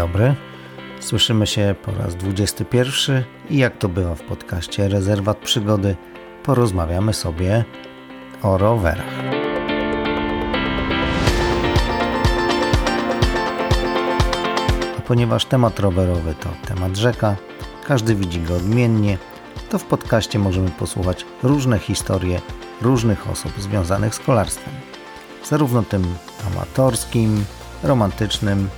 dobry. Słyszymy się po raz 21 i jak to bywa w podcaście Rezerwat Przygody, porozmawiamy sobie o rowerach. A ponieważ temat rowerowy to temat rzeka, każdy widzi go odmiennie, to w podcaście możemy posłuchać różne historie różnych osób związanych z kolarstwem. Zarówno tym amatorskim, romantycznym,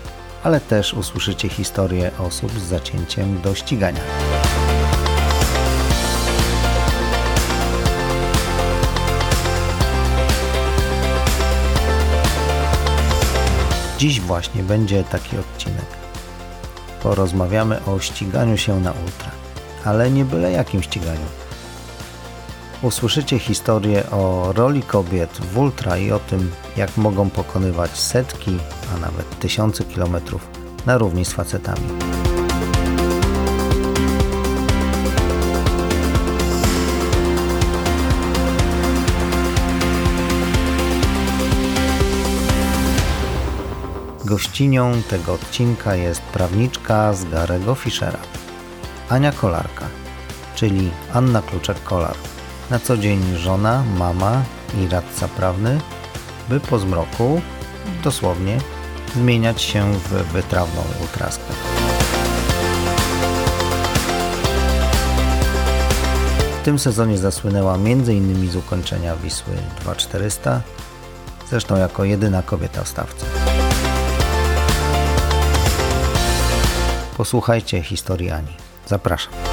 ale też usłyszycie historię osób z zacięciem do ścigania. Dziś właśnie będzie taki odcinek. Porozmawiamy o ściganiu się na ultra, ale nie byle jakim ściganiu. Usłyszycie historię o roli kobiet w ultra i o tym, jak mogą pokonywać setki, a nawet tysiące kilometrów na równi z facetami. Gościnią tego odcinka jest prawniczka z Garego Fischera, Ania Kolarka, czyli Anna Kluczek-Kolar. Na co dzień żona, mama i radca prawny, by po zmroku, dosłownie, zmieniać się w wytrawną ultraskę. W tym sezonie zasłynęła m.in. z ukończenia Wisły 2400, zresztą jako jedyna kobieta w stawce. Posłuchajcie historii Ani. Zapraszam.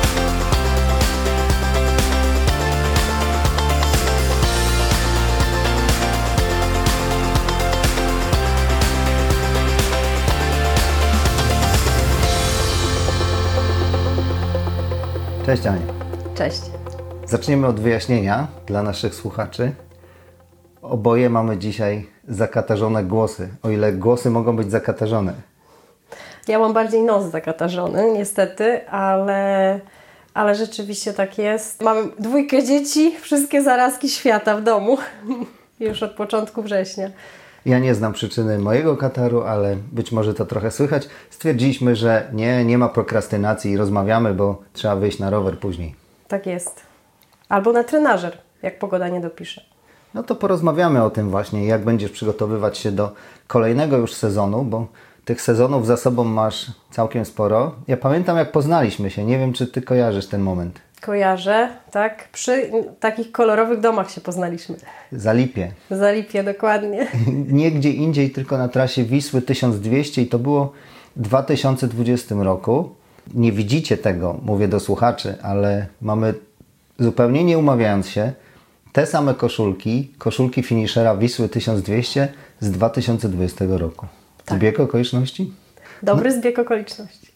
Cześć Ania. Cześć. Zaczniemy od wyjaśnienia dla naszych słuchaczy. Oboje mamy dzisiaj zakatarzone głosy, o ile głosy mogą być zakatarzone. Ja mam bardziej nos zakatarzony, niestety, ale, ale rzeczywiście tak jest. Mam dwójkę dzieci, wszystkie zarazki świata w domu, już od początku września. Ja nie znam przyczyny mojego kataru, ale być może to trochę słychać. Stwierdziliśmy, że nie, nie ma prokrastynacji i rozmawiamy, bo trzeba wyjść na rower później. Tak jest. Albo na trenażer, jak pogoda nie dopisze. No to porozmawiamy o tym właśnie, jak będziesz przygotowywać się do kolejnego już sezonu, bo tych sezonów za sobą masz całkiem sporo. Ja pamiętam, jak poznaliśmy się. Nie wiem, czy ty kojarzysz ten moment. Kojarzę, tak? Przy takich kolorowych domach się poznaliśmy. Zalipie. Zalipie, dokładnie. Nie gdzie indziej, tylko na trasie Wisły 1200 i to było w 2020 roku. Nie widzicie tego, mówię do słuchaczy, ale mamy zupełnie nie umawiając się te same koszulki, koszulki finishera Wisły 1200 z 2020 roku. Tak. Zbieg okoliczności? Dobry zbieg okoliczności.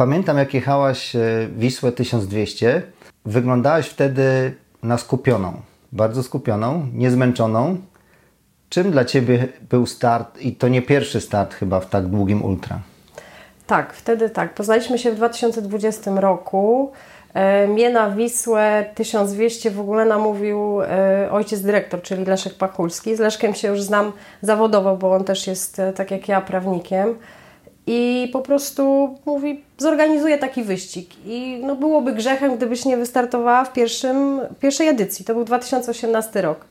Pamiętam, jak jechałaś e, Wisłę 1200, wyglądałaś wtedy na skupioną, bardzo skupioną, niezmęczoną. Czym dla Ciebie był start, i to nie pierwszy start chyba w tak długim ultra? Tak, wtedy tak. Poznaliśmy się w 2020 roku. E, Mnie na Wisłę 1200 w ogóle namówił e, ojciec dyrektor, czyli Leszek Pachulski. Z Leszkiem się już znam zawodowo, bo on też jest, tak jak ja, prawnikiem. I po prostu mówi, zorganizuję taki wyścig. I no, byłoby grzechem, gdybyś nie wystartowała w pierwszym, pierwszej edycji. To był 2018 rok.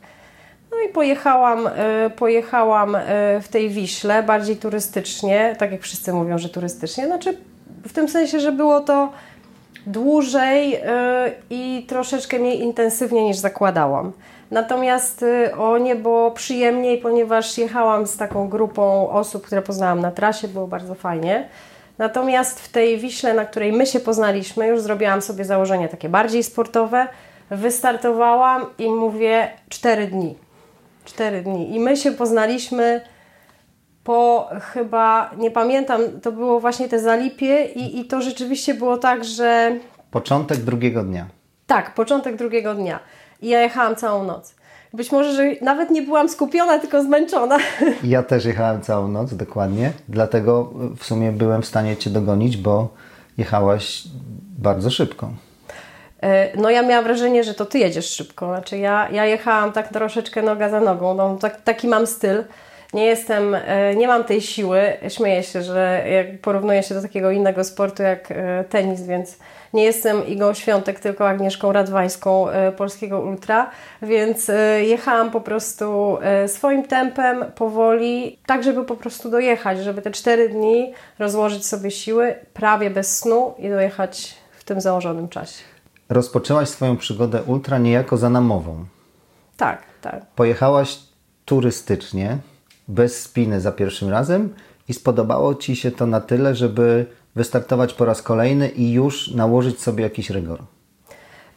No i pojechałam, e, pojechałam e, w tej Wiśle bardziej turystycznie, tak jak wszyscy mówią, że turystycznie. Znaczy w tym sensie, że było to dłużej e, i troszeczkę mniej intensywnie niż zakładałam. Natomiast e, o niebo przyjemniej, ponieważ jechałam z taką grupą osób, które poznałam na trasie, było bardzo fajnie. Natomiast w tej Wiśle, na której my się poznaliśmy, już zrobiłam sobie założenia takie bardziej sportowe. Wystartowałam i mówię 4 dni. 4 dni. I my się poznaliśmy po chyba, nie pamiętam, to było właśnie te zalipie i, i to rzeczywiście było tak, że Początek drugiego dnia. tak, początek drugiego dnia. I ja jechałam całą noc. Być może, że nawet nie byłam skupiona, tylko zmęczona. Ja też jechałem całą noc, dokładnie. Dlatego w sumie byłem w stanie Cię dogonić, bo jechałaś bardzo szybko. E, No ja miałam wrażenie, że to Ty jedziesz szybko. Znaczy ja, ja jechałam tak troszeczkę noga za nogą. No, tak, taki mam styl. Nie jestem, e, nie mam tej siły. Śmieję się, że porównuję się do takiego innego sportu jak e, tenis, więc nie jestem Igą Świątek, tylko Agnieszką Radwańską e, Polskiego Ultra, więc jechałam po prostu swoim tempem, powoli, tak żeby po prostu dojechać, żeby te cztery dni rozłożyć sobie siły prawie bez snu i dojechać w tym założonym czasie. Rozpoczęłaś swoją przygodę ultra niejako za namową. Tak, tak. Pojechałaś turystycznie, bez spiny za pierwszym razem i spodobało Ci się to na tyle, żeby wystartować po raz kolejny i już nałożyć sobie jakiś rygor.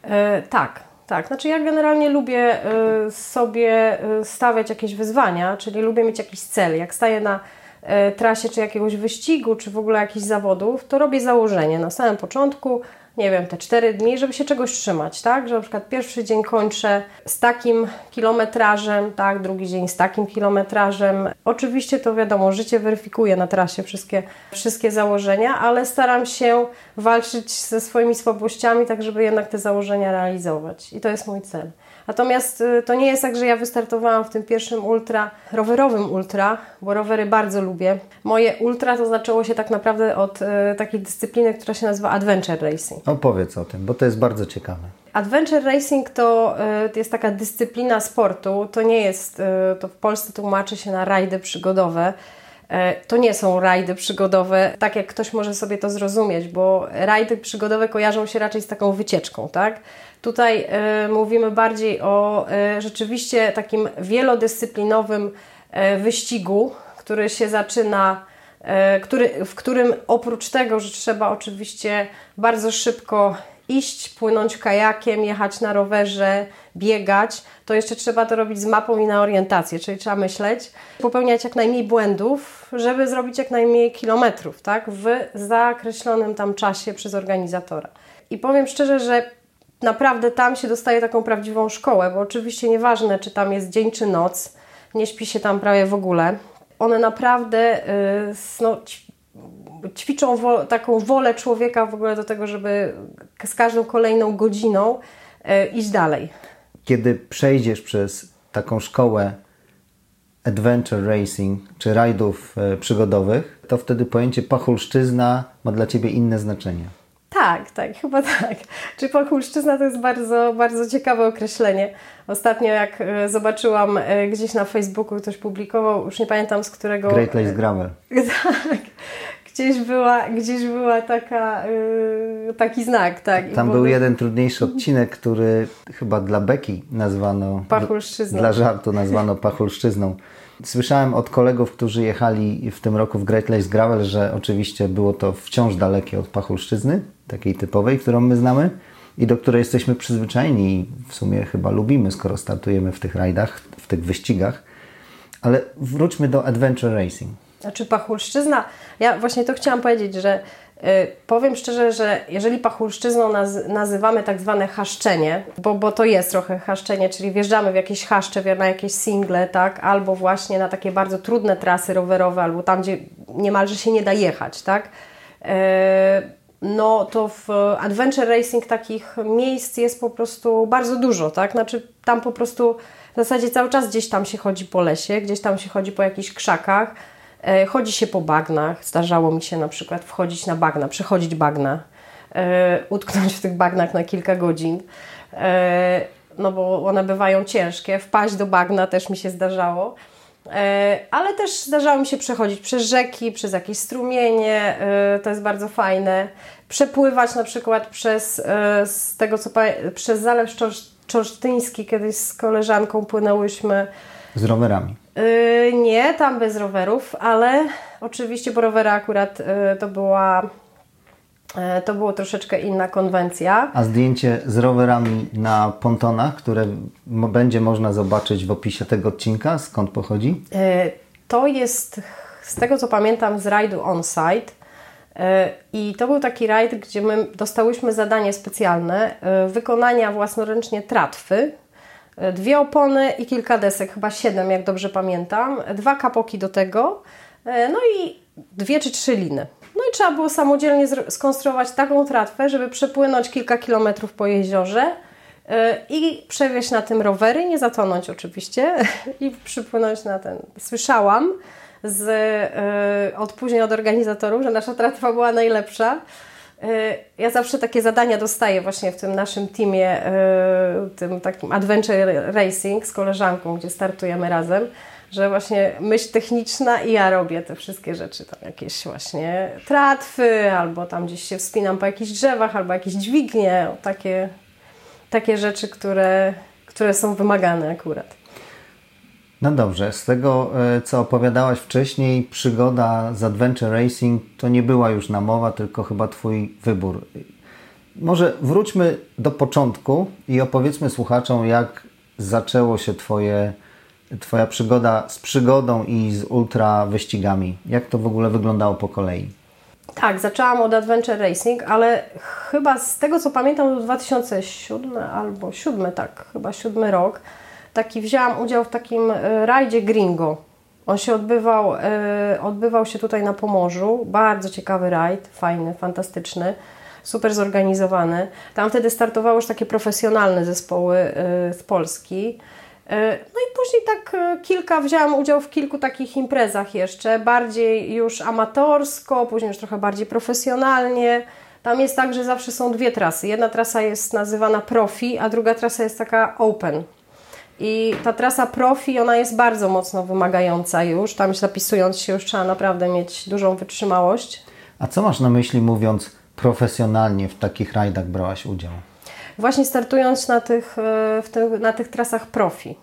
E, tak, tak. Znaczy ja generalnie lubię e, sobie e, stawiać jakieś wyzwania, czyli lubię mieć jakiś cel. Jak staję na e, trasie czy jakiegoś wyścigu, czy w ogóle jakichś zawodów, to robię założenie na samym początku, nie wiem, te cztery dni, żeby się czegoś trzymać, tak? Że na przykład pierwszy dzień kończę z takim kilometrażem, tak? Drugi dzień z takim kilometrażem. Oczywiście to wiadomo, życie weryfikuje na trasie wszystkie, wszystkie założenia, ale staram się walczyć ze swoimi słabościami, tak żeby jednak te założenia realizować. I to jest mój cel. Natomiast y, to nie jest tak, że ja wystartowałam w tym pierwszym ultra, rowerowym ultra, bo rowery bardzo lubię. Moje ultra to zaczęło się tak naprawdę od y, takiej dyscypliny, która się nazywa Adventure Racing. Opowiedz o tym, bo to jest bardzo ciekawe. Adventure Racing to, y, to jest taka dyscyplina sportu. To nie jest, to w Polsce tłumaczy się na rajdy przygodowe. To nie są rajdy przygodowe, tak jak ktoś może sobie to zrozumieć, bo rajdy przygodowe kojarzą się raczej z taką wycieczką, tak? Tutaj y, mówimy bardziej o y, rzeczywiście takim wielodyscyplinowym y, wyścigu, który się zaczyna, który, w którym oprócz tego, że trzeba oczywiście bardzo szybko iść, płynąć kajakiem, jechać na rowerze, biegać, to jeszcze trzeba to robić z mapą i na orientację, czyli trzeba myśleć, popełniać jak najmniej błędów, żeby zrobić jak najmniej kilometrów, tak, w zakreślonym tam czasie przez organizatora. I powiem szczerze, że naprawdę tam się dostaje taką prawdziwą szkołę, bo oczywiście nieważne, czy tam jest dzień czy noc, nie śpi się tam prawie w ogóle. One naprawdę yy, no, ćwiczą wo taką wolę człowieka w ogóle do tego, żeby z każdą kolejną godziną yy, iść dalej. Kiedy przejdziesz przez taką szkołę adventure racing czy rajdów yy, przygodowych, to wtedy pojęcie pachulszczyzna ma dla Ciebie inne znaczenie. Tak, tak, chyba tak. Czy pochulszczyzna to jest bardzo, bardzo ciekawe określenie. Ostatnio jak e, zobaczyłam e, gdzieś na Facebooku, ktoś publikował, już nie pamiętam z którego... Great Lakes Gravel. tak. Gdzieś była, gdzieś była taka, yy, taki znak, tak. Tam był jeden trudniejszy odcinek, który chyba dla Beki nazwano... Pachulszczyzną. Dla żartu nazwano pachulszczyzną. Słyszałem od kolegów, którzy jechali w tym roku w Great Lakes Gravel, że oczywiście było to wciąż dalekie od Pachulszczyzny, takiej typowej, którą my znamy i do której jesteśmy przyzwyczajeni i w sumie chyba lubimy, skoro startujemy w tych rajdach, w tych wyścigach. Ale wróćmy do Adventure Racing. Znaczy Pachulszczyzna, ja właśnie to chciałam powiedzieć, że powiem szczerze, że jeżeli pachulszczyzną naz nazywamy tak zwane chaszczenie, bo, bo to jest trochę chaszczenie, czyli wjeżdżamy w jakieś chaszcze, na jakieś single, tak, albo właśnie na takie bardzo trudne trasy rowerowe, albo tam, gdzie niemalże się nie da jechać, tak, y, no to w adventure racing takich miejsc jest po prostu bardzo dużo, tak, znaczy tam po prostu w zasadzie cały czas gdzieś tam się chodzi po lesie, gdzieś tam się chodzi po jakichś krzakach, chodzi się po bagnach. Zdarzało mi się na przykład wchodzić na bagna, przechodzić bagna, e, utknąć w tych bagnach na kilka godzin, e, no bo one bywają ciężkie. Wpaść do bagna też mi się zdarzało. Ale też zdarzało mi się przechodzić przez rzeki, przez jakieś strumienie, to jest bardzo fajne. Przepływać na przykład przez, z tego co przez Zalew Czorsztyński, kiedyś z koleżanką płynęłyśmy. Z rowerami. Yy, nie, tam bez rowerów, ale oczywiście, bo rowery akurat yy, to była yy, to było troszeczkę inna konwencja. A zdjęcie z rowerami na pontonach, które będzie można zobaczyć w opisie tego odcinka, skąd pochodzi? Yy, to jest, z tego co pamiętam, z rajdu on-site. Yy, I to był taki rajd, gdzie my dostałyśmy zadanie specjalne wykonania własnoręcznie tratwy dwie opony i kilka desek, chyba siedem, jak dobrze pamiętam, dwa kapoki do tego, e, no i dwie czy trzy liny. No i trzeba było samodzielnie skonstruować taką tratwę, żeby przepłynąć kilka kilometrów po jeziorze i przewieźć na tym rowery, nie zatonąć oczywiście i przypłynąć na ten. Słyszałam z, od później od organizatorów, że nasza tratwa była najlepsza. Ja zawsze takie zadania dostaję właśnie w tym naszym teamie, tym takim Adventure Racing z koleżanką, gdzie startujemy razem że właśnie myśl techniczna i ja robię te wszystkie rzeczy, tam jakieś właśnie tratwy, albo tam gdzieś się wspinam po jakichś drzewach, albo jakieś dźwignie, takie, takie rzeczy, które, które są wymagane akurat. No dobrze, z tego e, co opowiadałaś wcześniej, przygoda z Adventure Racing to nie była już namowa, tylko chyba Twój wybór. Może wróćmy do początku i opowiedzmy słuchaczom, jak zaczęło się Twoje Twoja przygoda z przygodą i z ultra wyścigami. Jak to w ogóle wyglądało po kolei? Tak, zaczęłam od Adventure Racing, ale chyba z tego co pamiętam, to 2007 albo 7, tak, chyba 7 rok, taki wzięłam udział w takim e, rajdzie Gringo. On się odbywał, e, odbywał się tutaj na Pomorzu. Bardzo ciekawy rajd, fajny, fantastyczny, super zorganizowany. Tam wtedy startowały już takie profesjonalne zespoły e, z Polski. No i później tak kilka, wzięłam udział w kilku takich imprezach jeszcze, bardziej już amatorsko, później już trochę bardziej profesjonalnie. Tam jest tak, że zawsze są dwie trasy. Jedna trasa jest nazywana profi, a druga trasa jest taka open. I ta trasa profi, ona jest bardzo mocno wymagająca już. Tam zapisując się już trzeba naprawdę mieć dużą wytrzymałość. A co masz na myśli mówiąc profesjonalnie w takich rajdach brałaś udział? właśnie startując na tych, e, w na tych trasach profi.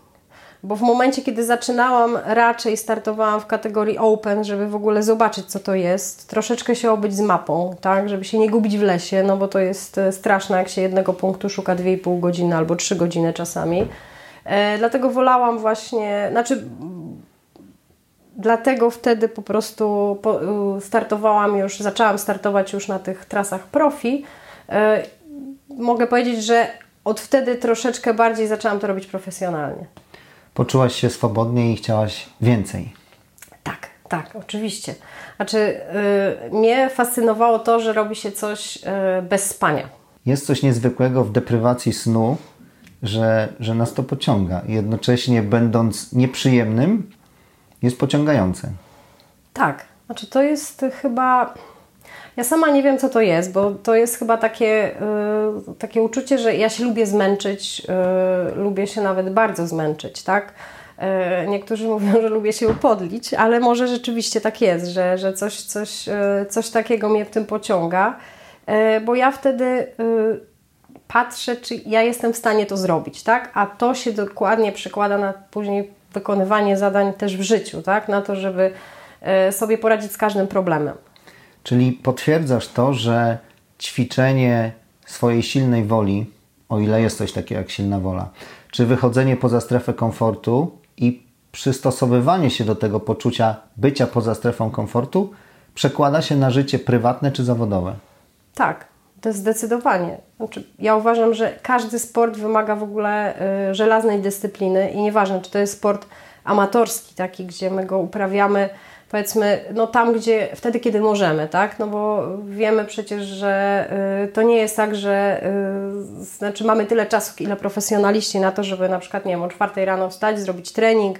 Bo w momencie, kiedy zaczynałam, raczej startowałam w kategorii open, żeby w ogóle zobaczyć, co to jest, troszeczkę się obyć z mapą, tak, żeby się nie gubić w lesie, no bo to jest e, straszne, jak się jednego punktu szuka 2,5 godziny albo 3 godziny czasami. E, dlatego wolałam właśnie, znaczy dlatego wtedy po prostu startowałam już, zaczęłam startować już na tych trasach profi mogę powiedzieć, że od wtedy troszeczkę bardziej zaczęłam to robić profesjonalnie. Poczułaś się swobodnie i chciałaś więcej. Tak, tak, oczywiście. Znaczy, yy, mnie fascynowało to, że robi się coś yy, bez spania. Jest coś niezwykłego w deprywacji snu, że, że nas to pociąga. Jednocześnie, będąc nieprzyjemnym, jest pociągające. Tak, znaczy to jest chyba ja sama nie wiem, co to jest, bo to jest chyba takie, yy, takie uczucie, że ja się lubię zmęczyć, yy, lubię się nawet bardzo zmęczyć, tak? Yy, niektórzy mówią, że lubię się upodlić, ale może rzeczywiście tak jest, że, że coś, coś, y, coś takiego mnie w tym pociąga, y, bo ja wtedy y, patrzę, czy ja jestem w stanie to zrobić, tak? A to się dokładnie przekłada na później wykonywanie zadań też w życiu, tak? Na to, żeby sobie poradzić z każdym problemem. Czyli potwierdzasz to, że ćwiczenie swojej silnej woli, o ile jest coś takiego jak silna wola, czy wychodzenie poza strefę komfortu i przystosowywanie się do tego poczucia bycia poza strefą komfortu przekłada się na życie prywatne czy zawodowe? Tak, to zdecydowanie. Znaczy, ja uważam, że każdy sport wymaga w ogóle y, żelaznej dyscypliny i nieważne, czy to jest sport amatorski, taki, gdzie my go uprawiamy powiedzmy, no tam, gdzie, wtedy, kiedy możemy, tak? No bo wiemy przecież, że y, to nie jest tak, że y, znaczy mamy tyle czasu, ile profesjonaliści na to, żeby na przykład, nie wiem, o czwartej rano wstać, zrobić trening,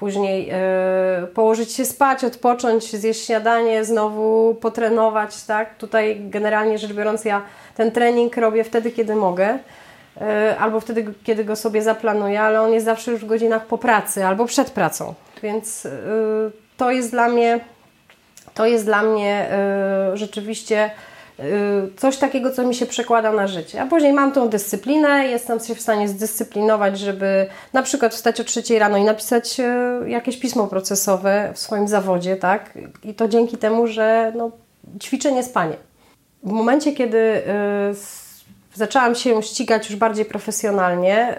później y, położyć się spać, odpocząć, zjeść śniadanie, znowu potrenować, tak? Tutaj generalnie rzecz biorąc ja ten trening robię wtedy, kiedy mogę y, albo wtedy, kiedy go sobie zaplanuję, ale on jest zawsze już w godzinach po pracy albo przed pracą, więc y, to jest dla mnie, to jest dla mnie rzeczywiście coś takiego, co mi się przekłada na życie. A później mam tą dyscyplinę, jestem się w stanie zdyscyplinować, żeby na przykład wstać o trzeciej rano i napisać yy, jakieś pismo procesowe w swoim zawodzie, tak? I to dzięki temu, że no, ćwiczę niespanie. W momencie, kiedy y, zaczęłam się ścigać już bardziej profesjonalnie,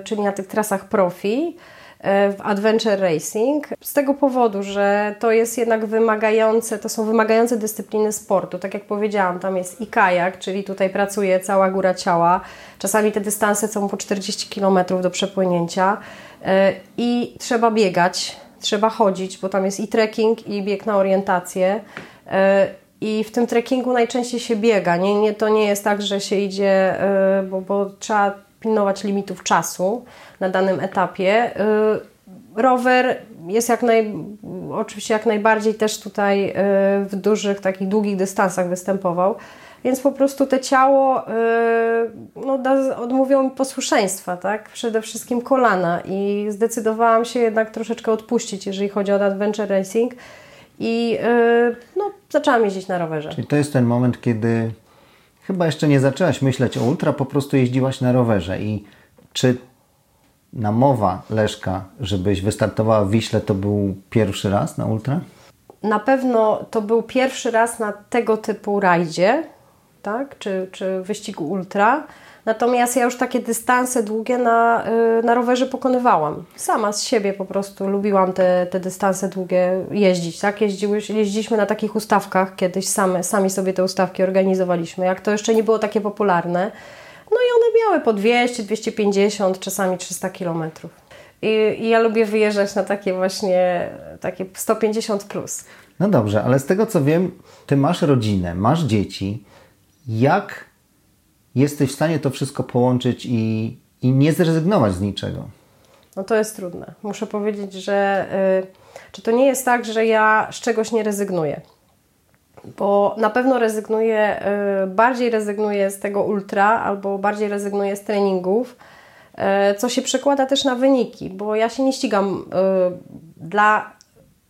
y, czyli na tych trasach profi, w adventure racing z tego powodu, że to jest jednak wymagające, to są wymagające dyscypliny sportu. Tak jak powiedziałam, tam jest i kajak, czyli tutaj pracuje cała góra ciała. Czasami te dystanse są po 40 km do przepłynięcia e, i trzeba biegać, trzeba chodzić, bo tam jest i trekking, i bieg na orientację. E, I w tym trekkingu najczęściej się biega. Nie, nie, to nie jest tak, że się idzie, e, bo, bo trzeba pilnować limitów czasu na danym etapie. Rower jest jak naj, oczywiście jak najbardziej też tutaj w dużych, takich długich dystansach występował. Więc po prostu to ciało no, odmówiło mi posłuszeństwa, tak? Przede wszystkim kolana i zdecydowałam się jednak troszeczkę odpuścić, jeżeli chodzi o adventure racing i no, zaczęłam jeździć na rowerze. Czyli to jest ten moment, kiedy chyba jeszcze nie zaczęłaś myśleć o ultra, po prostu jeździłaś na rowerze i czy namowa Leszka, żebyś wystartowała w Wiśle, to był pierwszy raz na ultra? Na pewno to był pierwszy raz na tego typu rajdzie, tak? czy, czy wyścigu ultra. Natomiast ja już takie dystanse długie na, y, na rowerze pokonywałam. Sama z siebie po prostu lubiłam te, te dystanse długie jeździć. Tak? Jeździły, jeździliśmy na takich ustawkach kiedyś, same, sami sobie te ustawki organizowaliśmy, jak to jeszcze nie było takie popularne. No i one miały po 200, 250, czasami 300 kilometrów. I, I, ja lubię wyjeżdżać na takie właśnie takie 150 plus. No dobrze, ale z tego co wiem, ty masz rodzinę, masz dzieci. Jak jesteś w stanie to wszystko połączyć i, i nie zrezygnować z niczego? No to jest trudne. Muszę powiedzieć, że y, czy to nie jest tak, że ja z czegoś nie rezygnuję? Bo na pewno rezygnuję, y, bardziej rezygnuję z tego ultra albo bardziej rezygnuję z treningów, y, co się przekłada też na wyniki, bo ja się nie ścigam dla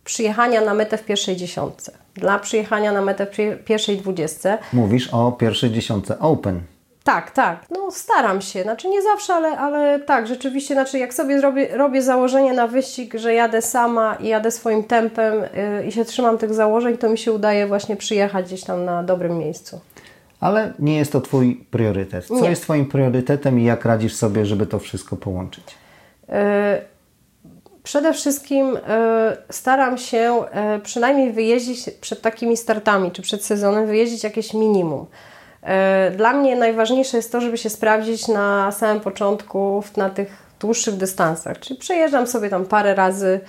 przyjechania na metę w pierwszej dziesiątce, dla przyjechania na metę w pierwszej dwudziestce. Mówisz o pierwszej dziesiątce Open. Tak, tak. No staram się. Znaczy nie zawsze, ale, ale tak, rzeczywiście, znaczy jak sobie zrobię, robię założenie na wyścig, że jadę sama i jadę swoim tempem yy, i się trzymam tych założeń, to mi się udaje właśnie przyjechać gdzieś tam na dobrym miejscu. Ale nie jest to Twój priorytet. Co nie. jest Twoim priorytetem i jak radzisz sobie, żeby to wszystko połączyć? Yy, przede wszystkim yy, staram się yy, przynajmniej wyjeździć przed takimi startami, czy przed sezonem, wyjeździć jakieś minimum. E, dla mnie najważniejsze jest to, żeby się sprawdzić na samym początku na tych dłuższych dystansach. Czyli przejeżdżam sobie tam parę razy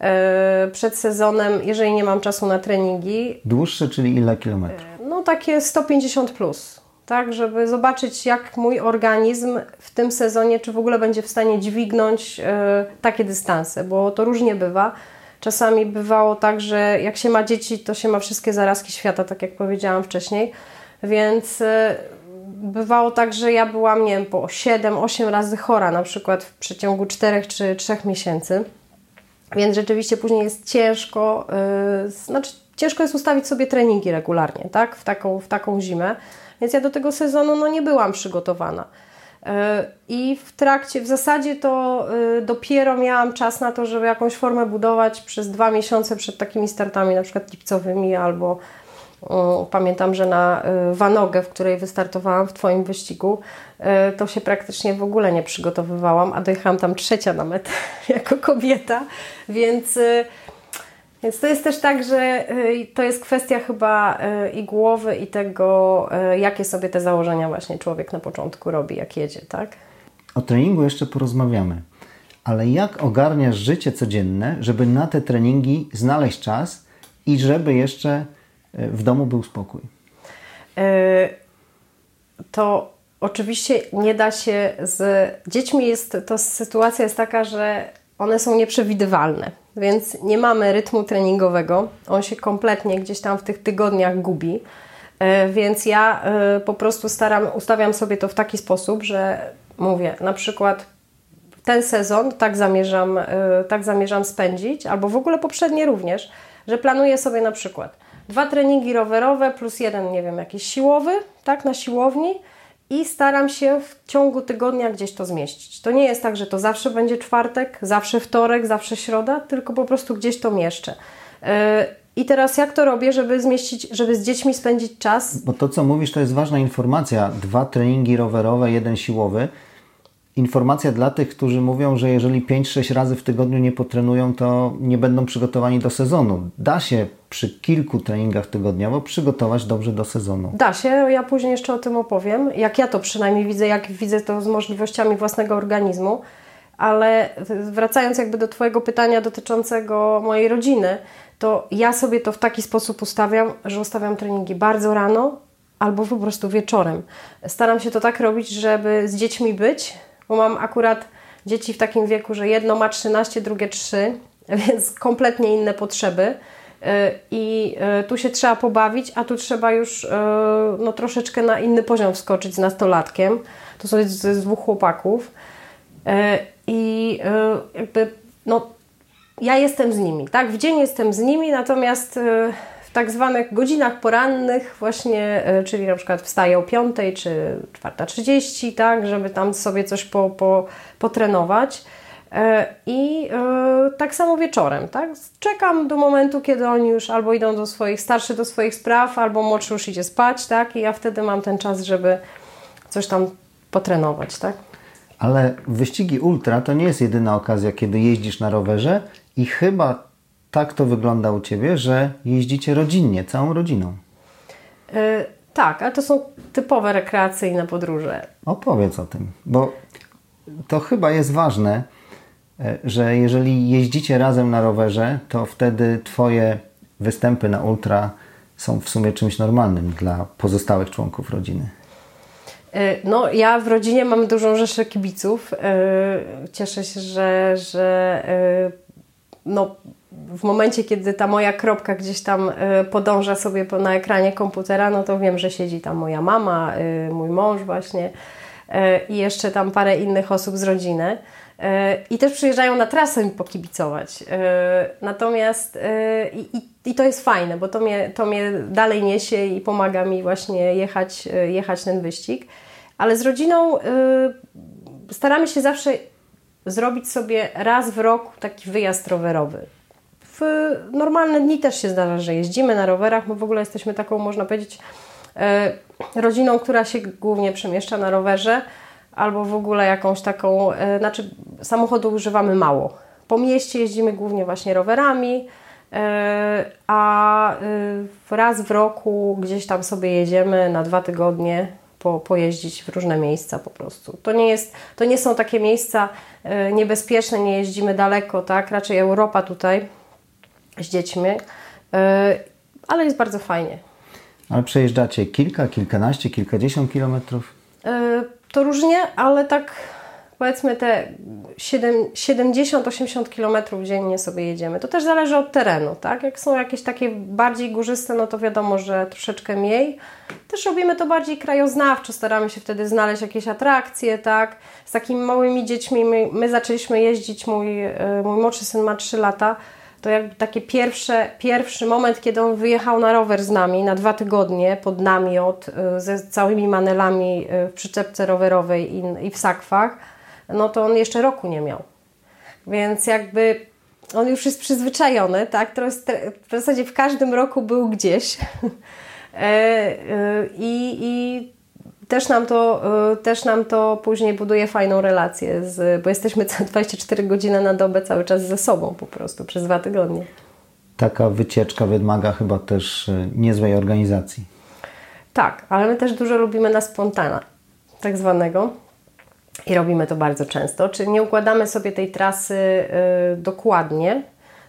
e, przed sezonem, jeżeli nie mam czasu na treningi. Dłuższe, czyli ile kilometrów? E, no takie 150 plus. Tak, żeby zobaczyć, jak mój organizm w tym sezonie, czy w ogóle będzie w stanie dźwignąć takie dystanse, bo to różnie bywa. Czasami bywało tak, że jak się ma dzieci, to się ma wszystkie zarazki świata, tak jak powiedziałam wcześniej więc y, bywało tak, że ja byłam, nie wiem, po 7-8 razy chora, na przykład w przeciągu 4 czy 3 miesięcy. Więc rzeczywiście później jest ciężko, yy, znaczy ciężko jest ustawić sobie treningi regularnie, tak? W taką, w taką zimę. Więc ja do tego sezonu no, nie byłam przygotowana. Y, I w trakcie, w zasadzie to y, dopiero miałam czas na to, żeby jakąś formę budować przez dwa miesiące przed takimi startami, na przykład lipcowymi albo, Pamiętam, że na y, Wanogę, w której wystartowałam w Twoim wyścigu, y, to się praktycznie w ogóle nie przygotowywałam, a dojechałam tam trzecia na metę jako kobieta, więc, y, więc to jest też tak, że to jest kwestia chyba i głowy, i tego, jakie sobie te założenia właśnie człowiek na początku robi, jak jedzie, tak? O treningu jeszcze porozmawiamy. Ale jak ogarniasz życie codzienne, żeby na te treningi znaleźć czas i żeby jeszcze w domu był spokój? E, to oczywiście nie da się z dziećmi jest to sytuacja jest taka, że one są nieprzewidywalne, więc nie mamy rytmu treningowego. On się kompletnie gdzieś tam w tych tygodniach gubi. E, więc ja e, po prostu staram, ustawiam sobie to w taki sposób, że mówię, na przykład ten sezon tak zamierzam, tak zamierzam spędzić, albo w ogóle poprzednie również, że planuję sobie na przykład dwa treningi rowerowe plus jeden, nie wiem, jakiś siłowy, tak, na siłowni i staram się w ciągu tygodnia gdzieś to zmieścić. To nie jest tak, że to zawsze będzie czwartek, zawsze wtorek, zawsze środa, tylko po prostu gdzieś to mieszczę. Yy, I teraz jak to robię, żeby zmieścić, żeby z dziećmi spędzić czas? Bo to, co mówisz, to jest ważna informacja. Dwa treningi rowerowe, jeden siłowy informacja dla tych, którzy mówią, że jeżeli 5-6 razy w tygodniu nie potrenują, to nie będą przygotowani do sezonu. Da się przy kilku treningach tygodniowo przygotować dobrze do sezonu. Da się, ja później jeszcze o tym opowiem. Jak ja to przynajmniej widzę, jak widzę to z możliwościami własnego organizmu. Ale wracając jakby do Twojego pytania dotyczącego mojej rodziny, to ja sobie to w taki sposób ustawiam, że ustawiam treningi bardzo rano albo po prostu wieczorem. Staram się to tak robić, żeby z dziećmi być, bo mam akurat dzieci w takim wieku, że jedno ma 13, drugie 3, więc kompletnie inne potrzeby. I tu się trzeba pobawić, a tu trzeba już no, troszeczkę na inny poziom wskoczyć z nastolatkiem. To są z dwóch chłopaków. I jakby, no, ja jestem z nimi, tak? W dzień jestem z nimi, natomiast tak zwanych godzinach porannych właśnie, czyli na przykład wstaję o 5 czy 4.30, tak? Żeby tam sobie coś po, po, potrenować. I tak samo wieczorem, tak? Czekam do momentu, kiedy oni już albo idą do swoich, starszy do swoich spraw, albo młodszy już idzie spać, tak? I ja wtedy mam ten czas, żeby coś tam potrenować, tak? Ale wyścigi ultra to nie jest jedyna okazja, kiedy jeździsz na rowerze i chyba tak to wygląda u Ciebie, że jeździcie rodzinnie, całą rodziną. Yy, tak, ale to są typowe rekreacyjne podróże. Opowiedz o tym, bo to chyba jest ważne, że jeżeli jeździcie razem na rowerze, to wtedy Twoje występy na ultra są w sumie czymś normalnym dla pozostałych członków rodziny. No, ja w rodzinie mam dużą rzeszę kibiców. Cieszę się, że, że no, w momencie, kiedy ta moja kropka gdzieś tam podąża sobie na ekranie komputera, no to wiem, że siedzi tam moja mama, mój mąż właśnie i jeszcze tam parę innych osób z rodziny. I też przyjeżdżają na trasę mi pokibicować. Natomiast i, i to jest fajne, bo to mnie, to mnie dalej niesie i pomaga mi właśnie jechać, jechać ten wyścig. Ale z rodziną staramy się zawsze zrobić sobie raz w roku taki wyjazd rowerowy. W normalne dni też się zdarza, że jeździmy na rowerach. My w ogóle jesteśmy taką, można powiedzieć, rodziną, która się głównie przemieszcza na rowerze albo w ogóle jakąś taką, znaczy samochodu używamy mało. Po mieście jeździmy głównie właśnie rowerami, a raz w roku gdzieś tam sobie jedziemy na dwa tygodnie po, pojeździć w różne miejsca po prostu. To nie, jest, to nie są takie miejsca niebezpieczne, nie jeździmy daleko, tak? Raczej Europa tutaj z dziećmi, ale jest bardzo fajnie. Ale przejeżdżacie kilka, kilkanaście, kilkadziesiąt kilometrów? To różnie, ale tak powiedzmy te 70-80 km dziennie sobie jedziemy. To też zależy od terenu, tak? Jak są jakieś takie bardziej górzyste, no to wiadomo, że troszeczkę mniej. Też robimy to bardziej krajoznawczo, staramy się wtedy znaleźć jakieś atrakcje, tak? Z takimi małymi dziećmi my, my zaczęliśmy jeździć, mój, mój młodszy syn ma 3 lata, to jakby taki pierwszy moment, kiedy on wyjechał na rower z nami na dwa tygodnie pod namiot ze całymi manelami w przyczepce rowerowej i, i w sakwach, no to on jeszcze roku nie miał. Więc jakby on już jest przyzwyczajony, tak? To jest, w zasadzie w każdym roku był gdzieś. I, I też nam, to, też nam to później buduje fajną relację, z, bo jesteśmy 24 godziny na dobę cały czas ze sobą po prostu przez dwa tygodnie. Taka wycieczka wymaga chyba też niezłej organizacji. Tak, ale my też dużo lubimy na spontana, tak zwanego. I robimy to bardzo często. Czyli nie układamy sobie tej trasy y, dokładnie,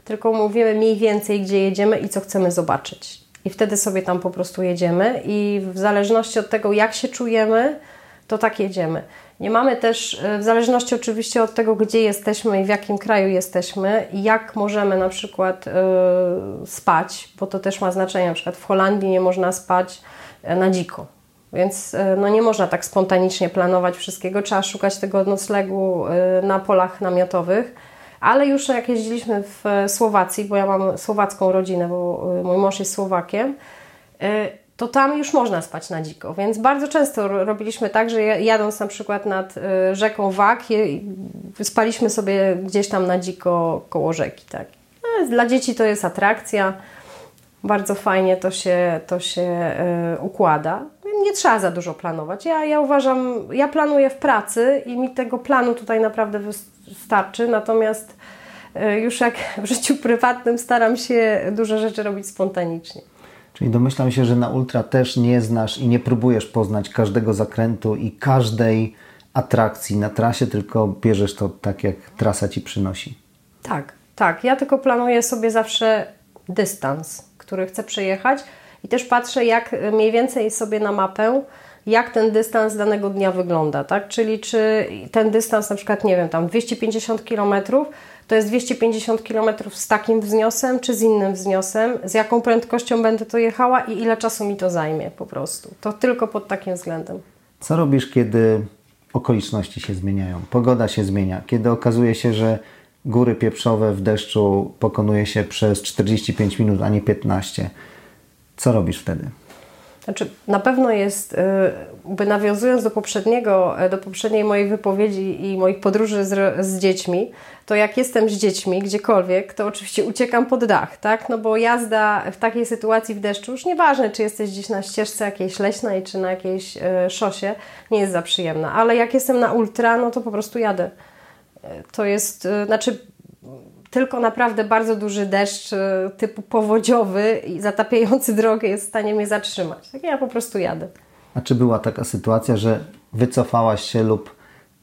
tylko mówimy mniej więcej, gdzie jedziemy i co chcemy zobaczyć. I wtedy sobie tam po prostu jedziemy i w zależności od tego, jak się czujemy, to tak jedziemy. Nie mamy też, w zależności oczywiście od tego, gdzie jesteśmy i w jakim kraju jesteśmy i jak możemy na przykład yy, spać, bo to też ma znaczenie. Na przykład w Holandii nie można spać na dziko. Więc no, nie można tak spontanicznie planować wszystkiego, trzeba szukać tego noclegu na polach namiotowych. Ale już jak jeździliśmy w Słowacji, bo ja mam słowacką rodzinę, bo mój mąż jest Słowakiem, to tam już można spać na dziko. Więc bardzo często robiliśmy tak, że jadąc na przykład nad rzeką Wak, spaliśmy sobie gdzieś tam na dziko koło rzeki. Tak. No, dla dzieci to jest atrakcja. Bardzo fajnie to się, to się układa nie trzeba za dużo planować. Ja, ja uważam, ja planuję w pracy i mi tego planu tutaj naprawdę wystarczy, natomiast już jak w życiu prywatnym staram się dużo rzeczy robić spontanicznie. Czyli domyślam się, że na ultra też nie znasz i nie próbujesz poznać każdego zakrętu i każdej atrakcji na trasie, tylko bierzesz to tak, jak trasa Ci przynosi. Tak, tak. Ja tylko planuję sobie zawsze dystans, który chcę przejechać i też patrzę, jak mniej więcej sobie na mapę jak ten dystans danego dnia wygląda, tak? Czyli czy ten dystans na przykład, nie wiem, tam 250 km to jest 250 km z takim wzniosem, czy z innym wzniosem, z jaką prędkością będę to jechała i ile czasu mi to zajmie po prostu. To tylko pod takim względem. Co robisz, kiedy okoliczności się zmieniają, pogoda się zmienia, kiedy okazuje się, że góry pieprzowe w deszczu pokonuje się przez 45 minut, a nie 15? Co robisz wtedy? Znaczy, na pewno jest, by nawiązując do poprzedniego, do poprzedniej mojej wypowiedzi i moich podróży z, z, dziećmi, to jak jestem z dziećmi gdziekolwiek, to oczywiście uciekam pod dach, tak? No bo jazda w takiej sytuacji w deszczu, już nieważne, czy jesteś gdzieś na ścieżce jakiejś leśnej, czy na jakiejś szosie, nie jest za przyjemna. Ale jak jestem na ultra, no to po prostu jadę. To jest, znaczy tylko naprawdę bardzo duży deszcz e, typu powodziowy i zatapiający drogę jest w stanie mnie zatrzymać. Tak ja po prostu jadę. A czy była taka sytuacja, że wycofałaś się lub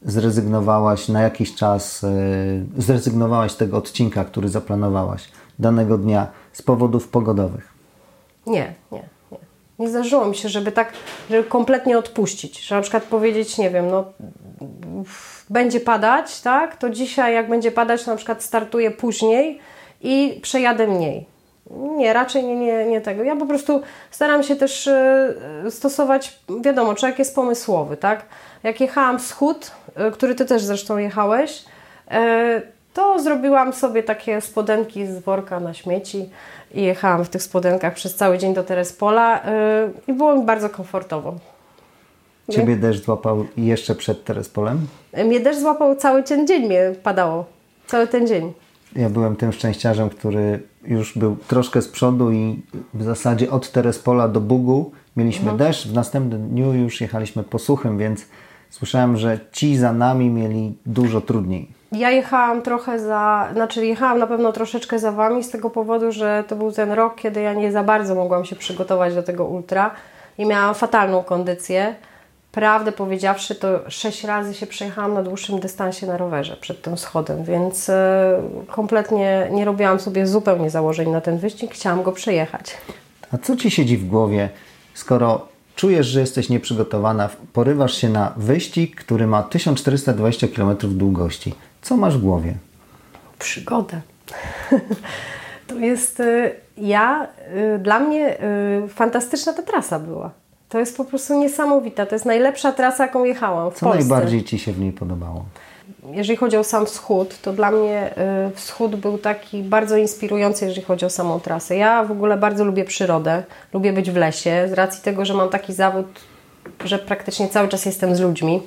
zrezygnowałaś na jakiś czas, yy, zrezygnowałaś z tego odcinka, który zaplanowałaś danego dnia z powodów pogodowych? Nie, nie, nie. Zdarzyło mi się, żeby tak, żeby kompletnie odpuścić, że na przykład powiedzieć, nie wiem, no będzie padać, tak, to dzisiaj jak będzie padać, to na przykład startuję później i przejadę mniej. Nie, raczej nie, nie, nie tego. Ja po prostu staram się też e, stosować, wiadomo, człowiek jest pomysłowy, tak? Jak jechałam wschód, e, który Ty też zresztą jechałeś, e, to zrobiłam sobie takie spodenki z worka na śmieci i jechałam w tych spodenkach przez cały dzień do Terespola i było mi bardzo komfortowo. Ciebie deszcz złapał jeszcze przed Terespolem? Mnie deszcz złapał cały ten dzień, mnie padało. Cały ten dzień. Ja byłem tym szczęściarzem, który już był troszkę z przodu i w zasadzie od Terespola do Bugu mieliśmy mhm. deszcz. W następnym dniu już jechaliśmy po suchym, więc słyszałem, że ci za nami mieli dużo trudniej. Ja jechałam trochę za, znaczy jechałam na pewno troszeczkę za Wami z tego powodu, że to był ten rok, kiedy ja nie za bardzo mogłam się przygotować do tego ultra i miałam fatalną kondycję. Prawdę powiedziawszy, to sześć razy się przejechałam na dłuższym dystansie na rowerze przed tym schodem, więc e, kompletnie nie robiłam sobie zupełnie założeń na ten wyścig, chciałam go przejechać. A co Ci siedzi w głowie, skoro czujesz, że jesteś nieprzygotowana, porywasz się na wyścig, który ma 1420 km długości? Co masz w głowie? Przygodę. to jest e, ja, e, dla mnie fantastyczna ta trasa była. To jest po prostu niesamowita. To jest najlepsza trasa, jaką jechałam w Co Polsce. najbardziej Ci się w niej podobało? Jeżeli chodzi o sam wschód, to dla mnie y, wschód był taki bardzo inspirujący, jeżeli chodzi o samą trasę. Ja w ogóle bardzo lubię przyrodę, lubię być w lesie, z racji tego, że mam taki zawód, że praktycznie cały czas jestem z ludźmi.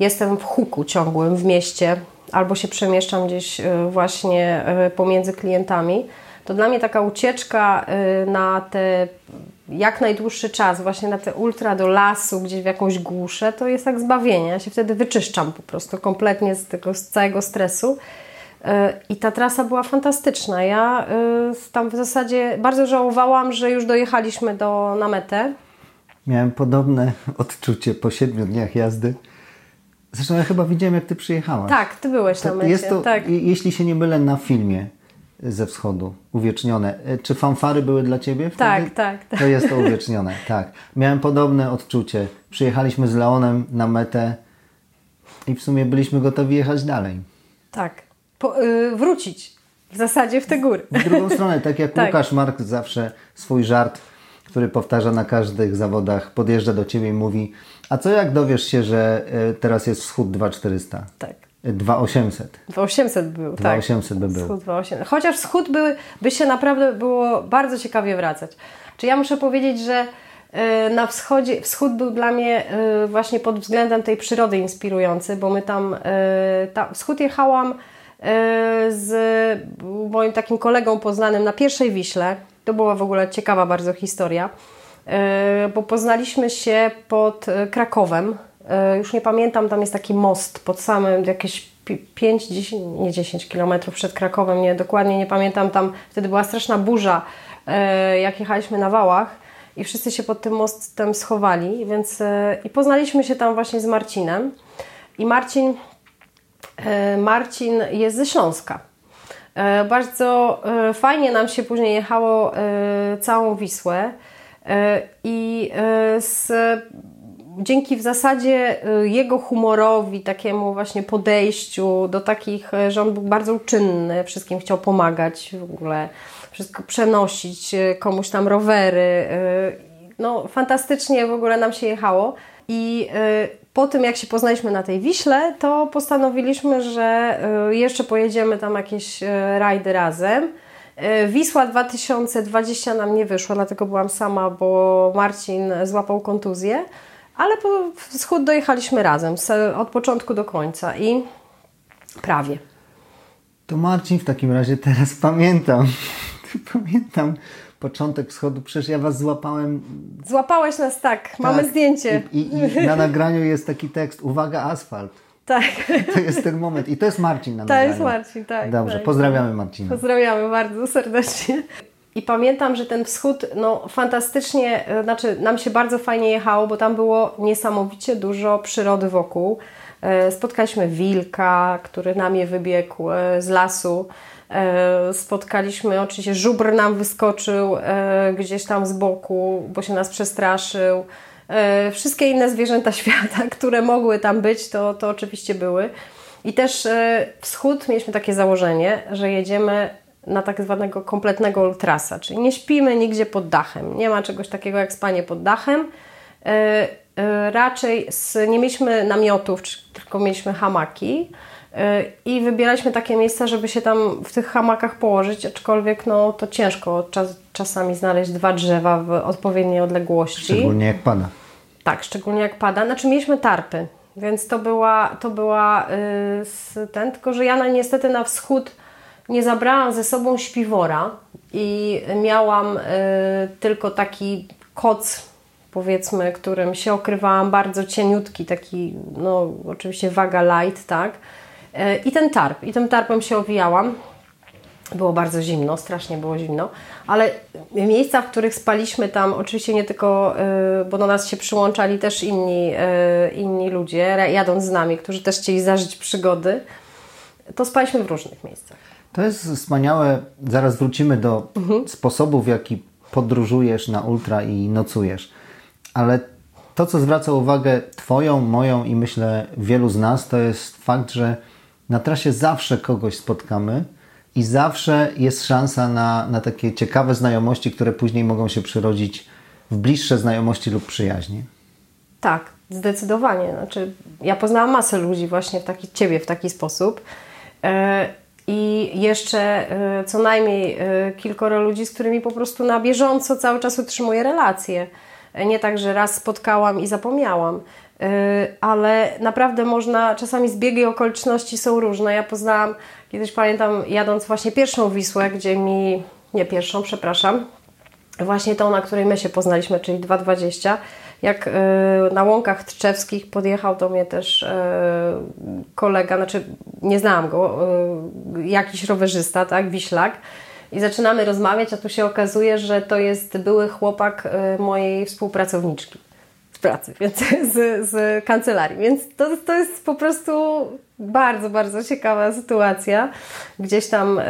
Jestem w huku ciągłym w mieście, albo się przemieszczam gdzieś y, właśnie y, pomiędzy klientami. To dla mnie taka ucieczka na te jak najdłuższy czas właśnie na te ultra do lasu, gdzieś w jakąś głuszę, to jest jak zbawienie. Ja się wtedy wyczyszczam po prostu kompletnie z tego z całego stresu. E, I ta trasa była fantastyczna. Ja e, tam w zasadzie bardzo żałowałam, że już dojechaliśmy do, na metę. Miałem podobne odczucie po siedmiu dniach jazdy. Zresztą ja chyba widziałem, jak ty przyjechałaś. Tak, ty byłeś to na mecie. Jest to, tak. jeśli się nie mylę, na filmie ze wschodu, uwiecznione. E, czy fanfary były dla Ciebie wtedy? Tak, tak, tak. To jest to uwiecznione, tak. Miałem podobne odczucie. Przyjechaliśmy z Leonem na metę i w sumie byliśmy gotowi jechać dalej. Tak. Po, yy, wrócić w zasadzie w te góry. W drugą stronę, tak jak tak. Łukasz Mark zawsze swój żart, który powtarza na każdych zawodach, podjeżdża do Ciebie i mówi a co jak dowiesz się, że e, teraz jest wschód 2400? Tak. 2800. 2800 był, 2800 tak. by był. Wschód 2800. Chociaż wschód by, by się naprawdę było bardzo ciekawie wracać. Czy ja muszę powiedzieć, że e, na wschodzie, wschód był dla mnie e, właśnie pod względem tej przyrody inspirujący, bo my tam, e, tam wschód jechałam z moim takim kolegą poznanym na pierwszej Wiśle. To była w ogóle ciekawa bardzo historia, bo poznaliśmy się pod Krakowem już nie pamiętam, tam jest taki most pod samym jakieś 5, 10, nie 10 kilometrów przed Krakowem, nie, dokładnie nie pamiętam, tam wtedy była straszna burza, e, jak jechaliśmy na wałach i wszyscy się pod tym mostem schowali, więc e, i poznaliśmy się tam właśnie z Marcinem i Marcin, Marcin jest ze Śląska. Bardzo fajnie nam się później jechało całą Wisłę i z dzięki w zasadzie y, jego humorowi, takiemu właśnie podejściu do takich, y, że on był bardzo uczynny, wszystkim chciał pomagać w ogóle, wszystko przenosić, y, komuś tam rowery. No, fantastycznie w ogóle nam się jechało. I po tym, jak się poznaliśmy na tej Wiśle, to postanowiliśmy, że jeszcze pojedziemy tam jakieś rajdy razem. Wisła 2020 nam nie wyszło, dlatego byłam sama, bo Marcin złapał kontuzję ale po wschód dojechaliśmy razem, od początku do końca i prawie. To Marcin w takim razie teraz pamiętam. pamiętam początek wschodu, przecież ja was złapałem. Złapałeś nas tak, mamy tak. zdjęcie. I, i, I, na nagraniu jest taki tekst, uwaga asfalt. Tak. To jest ten moment i to jest Marcin na to nagraniu. To jest Marcin, tak. Dobrze, tak. pozdrawiamy Marcina. Pozdrawiamy bardzo serdecznie. I pamiętam, że ten wschód, no fantastycznie, e, znaczy nam się bardzo fajnie jechało, bo tam było niesamowicie dużo przyrody wokół. E, spotkaliśmy wilka, który na mnie wybiegł e, z lasu. Spotkaliśmy, oczywiście żubr nam wyskoczył gdzieś tam z boku, bo się nas przestraszył. Wszystkie inne zwierzęta świata, które mogły tam być, to, to oczywiście były. I też wschód mieliśmy takie założenie, że jedziemy na tak zwanego kompletnego ultrasa, czyli nie śpimy nigdzie pod dachem. Nie ma czegoś takiego jak spanie pod dachem. E, e, raczej z, nie mieliśmy namiotów, tylko mieliśmy hamaki e, i wybieraliśmy takie miejsca, żeby się tam w tych hamakach położyć, aczkolwiek no, to ciężko czas, czasami znaleźć dwa drzewa w odpowiedniej odległości. Szczególnie jak pada. Tak, szczególnie jak pada. Znaczy mieliśmy tarpy, więc to była, to była yy, ten, tylko że ja na, niestety na wschód nie zabrałam ze sobą śpiwora i miałam y, tylko taki koc, powiedzmy, którym się okrywałam, bardzo cieniutki, taki, no oczywiście waga light, tak. Y, I ten tarp, i tym tarpem się owijałam. Było bardzo zimno, strasznie było zimno, ale miejsca, w których spaliśmy tam, oczywiście nie tylko, y, bo do nas się przyłączali też inni, inni ludzie, jadąc z nami, którzy też chcieli zażyć przygody, to spaliśmy w różnych miejscach. To jest wspaniałe. Zaraz wrócimy do mhm. sposobów, w jaki podróżujesz na ultra i nocujesz. Ale to, co zwraca uwagę Twoją, moją i myślę wielu z nas, to jest fakt, że na trasie zawsze kogoś spotkamy i zawsze jest szansa na, na takie ciekawe znajomości, które później mogą się przyrodzić w bliższe znajomości lub przyjaźnie. Tak, zdecydowanie. Znaczy, ja poznałam masę ludzi właśnie w taki, Ciebie w taki sposób. Yy i jeszcze y, co najmniej y, kilkoro ludzi, z którymi po prostu na bieżąco cały czas utrzymuję relacje. Nie tak, że raz spotkałam i zapomniałam, y, ale naprawdę można, czasami zbiegi okoliczności są różne. Ja poznałam, kiedyś pamiętam, jadąc właśnie pierwszą Wisłę, gdzie mi, nie pierwszą, przepraszam, właśnie tą, na której my się poznaliśmy, czyli 220, jak e, na łąkach tczewskich podjechał do mnie też e, kolega, znaczy nie znałam go, e, jakiś rowerzysta, tak, wiślak. I zaczynamy rozmawiać, a tu się okazuje, że to jest były chłopak mojej współpracowniczki z pracy, więc z, z kancelarii. Więc to, to jest po prostu bardzo, bardzo ciekawa sytuacja. Gdzieś tam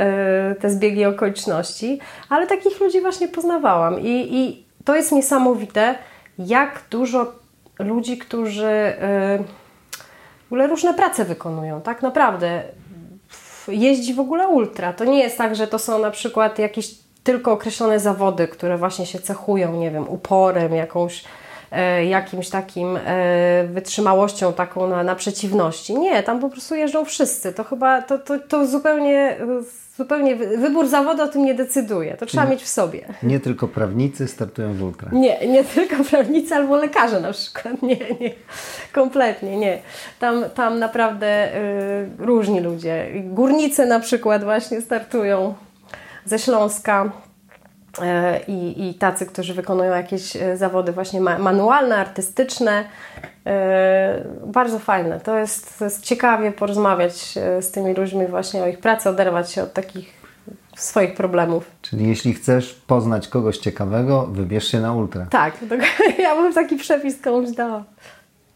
te zbiegi okoliczności, ale takich ludzi właśnie poznawałam. I, i to jest niesamowite, jak dużo ludzi, którzy y, w ogóle różne prace wykonują, tak naprawdę. Jeździ w ogóle ultra. To nie jest tak, że to są na przykład jakieś tylko określone zawody, które właśnie się cechują, nie wiem, uporem, jakąś, e, jakimś takim e, wytrzymałością taką na, na przeciwności. Nie, tam po prostu jeżdżą wszyscy. To chyba, to, to, to zupełnie zupełnie wybór zawodu o tym nie decyduje. To trzeba mieć w sobie. Nie tylko prawnicy startują w ultra. Nie, nie tylko prawnicy albo lekarze na przykład. Nie, nie. Kompletnie nie. Tam, tam naprawdę y, różni ludzie. Górnicy na przykład właśnie startują ze Śląska. E, I, i tacy, którzy wykonują jakieś e, zawody właśnie manualne, artystyczne. E, bardzo fajne. To jest, to jest ciekawie porozmawiać z tymi ludźmi właśnie o ich pracy, oderwać się od takich swoich problemów. Czyli jeśli chcesz poznać kogoś ciekawego, wybierz się na ultra. Tak, ja bym taki przepis komuś dała.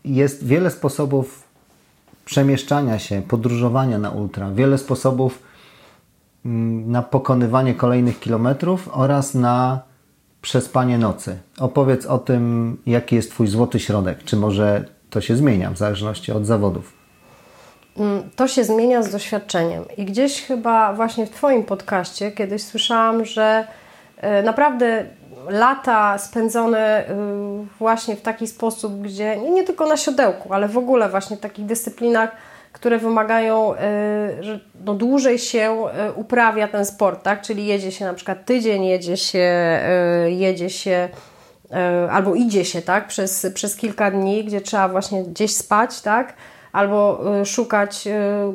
Jest wiele sposobów przemieszczania się, podróżowania na ultra, wiele sposobów na pokonywanie kolejnych kilometrów oraz na przespanie nocy. Opowiedz o tym, jaki jest Twój złoty środek. Czy może to się zmienia w zależności od zawodów? Mm, to się zmienia z doświadczeniem. I gdzieś chyba właśnie w Twoim podcaście kiedyś słyszałam, że e, naprawdę lata spędzone y, właśnie w taki sposób, gdzie nie tylko na siodełku, ale w ogóle właśnie w takich dyscyplinach, które wymagają, y, że no dłużej się y, uprawia ten sport, tak? Czyli jedzie się na przykład tydzień, jedzie się, jedzie się albo idzie się, tak? Przez, przez kilka dni, gdzie trzeba właśnie gdzieś spać, tak? Albo szukać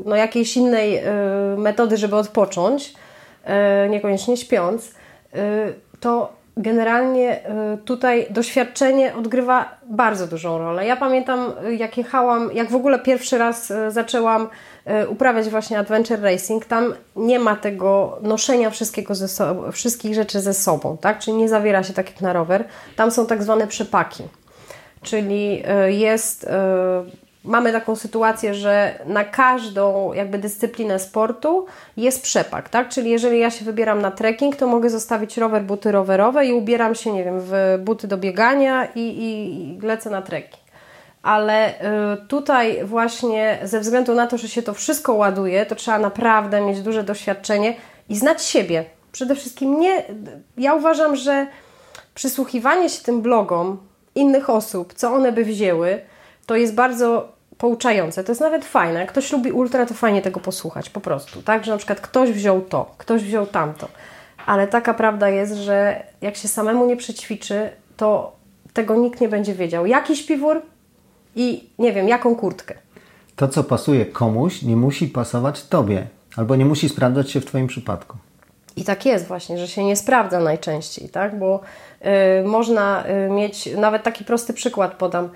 no, jakiejś innej metody, żeby odpocząć, niekoniecznie śpiąc, to generalnie y, tutaj doświadczenie odgrywa bardzo dużą rolę. Ja pamiętam, y, jak jechałam, jak w ogóle pierwszy raz y, zaczęłam uprawiać właśnie adventure racing, tam nie ma tego noszenia wszystkiego ze sobą, wszystkich rzeczy ze sobą, tak? Czyli nie zawiera się tak jak na rower. Tam są tak zwane przepaki. Czyli jest mamy taką sytuację, że na każdą jakby dyscyplinę sportu jest przepak, tak? Czyli jeżeli ja się wybieram na trekking, to mogę zostawić rower, buty rowerowe i ubieram się, nie wiem, w buty do biegania i, i, i lecę na trekking. Ale y, tutaj właśnie ze względu na to, że się to wszystko ładuje, to trzeba naprawdę mieć duże doświadczenie i znać siebie. Przede wszystkim nie, ja uważam, że przysłuchiwanie się tym blogom innych osób, co one by wzięły, to jest bardzo pouczające. To jest nawet fajne. Jak ktoś lubi ultra, to fajnie tego posłuchać po prostu. Tak, że na przykład ktoś wziął to, ktoś wziął tamto. Ale taka prawda jest, że jak się samemu nie przećwiczy, to tego nikt nie będzie wiedział. Jaki śpiwór i nie wiem, jaką kurtkę. To, co pasuje komuś, nie musi pasować Tobie. Albo nie musi sprawdzać się w Twoim przypadku. I tak jest właśnie, że się nie sprawdza najczęściej, tak? Bo y, można y, mieć, nawet taki prosty przykład podam,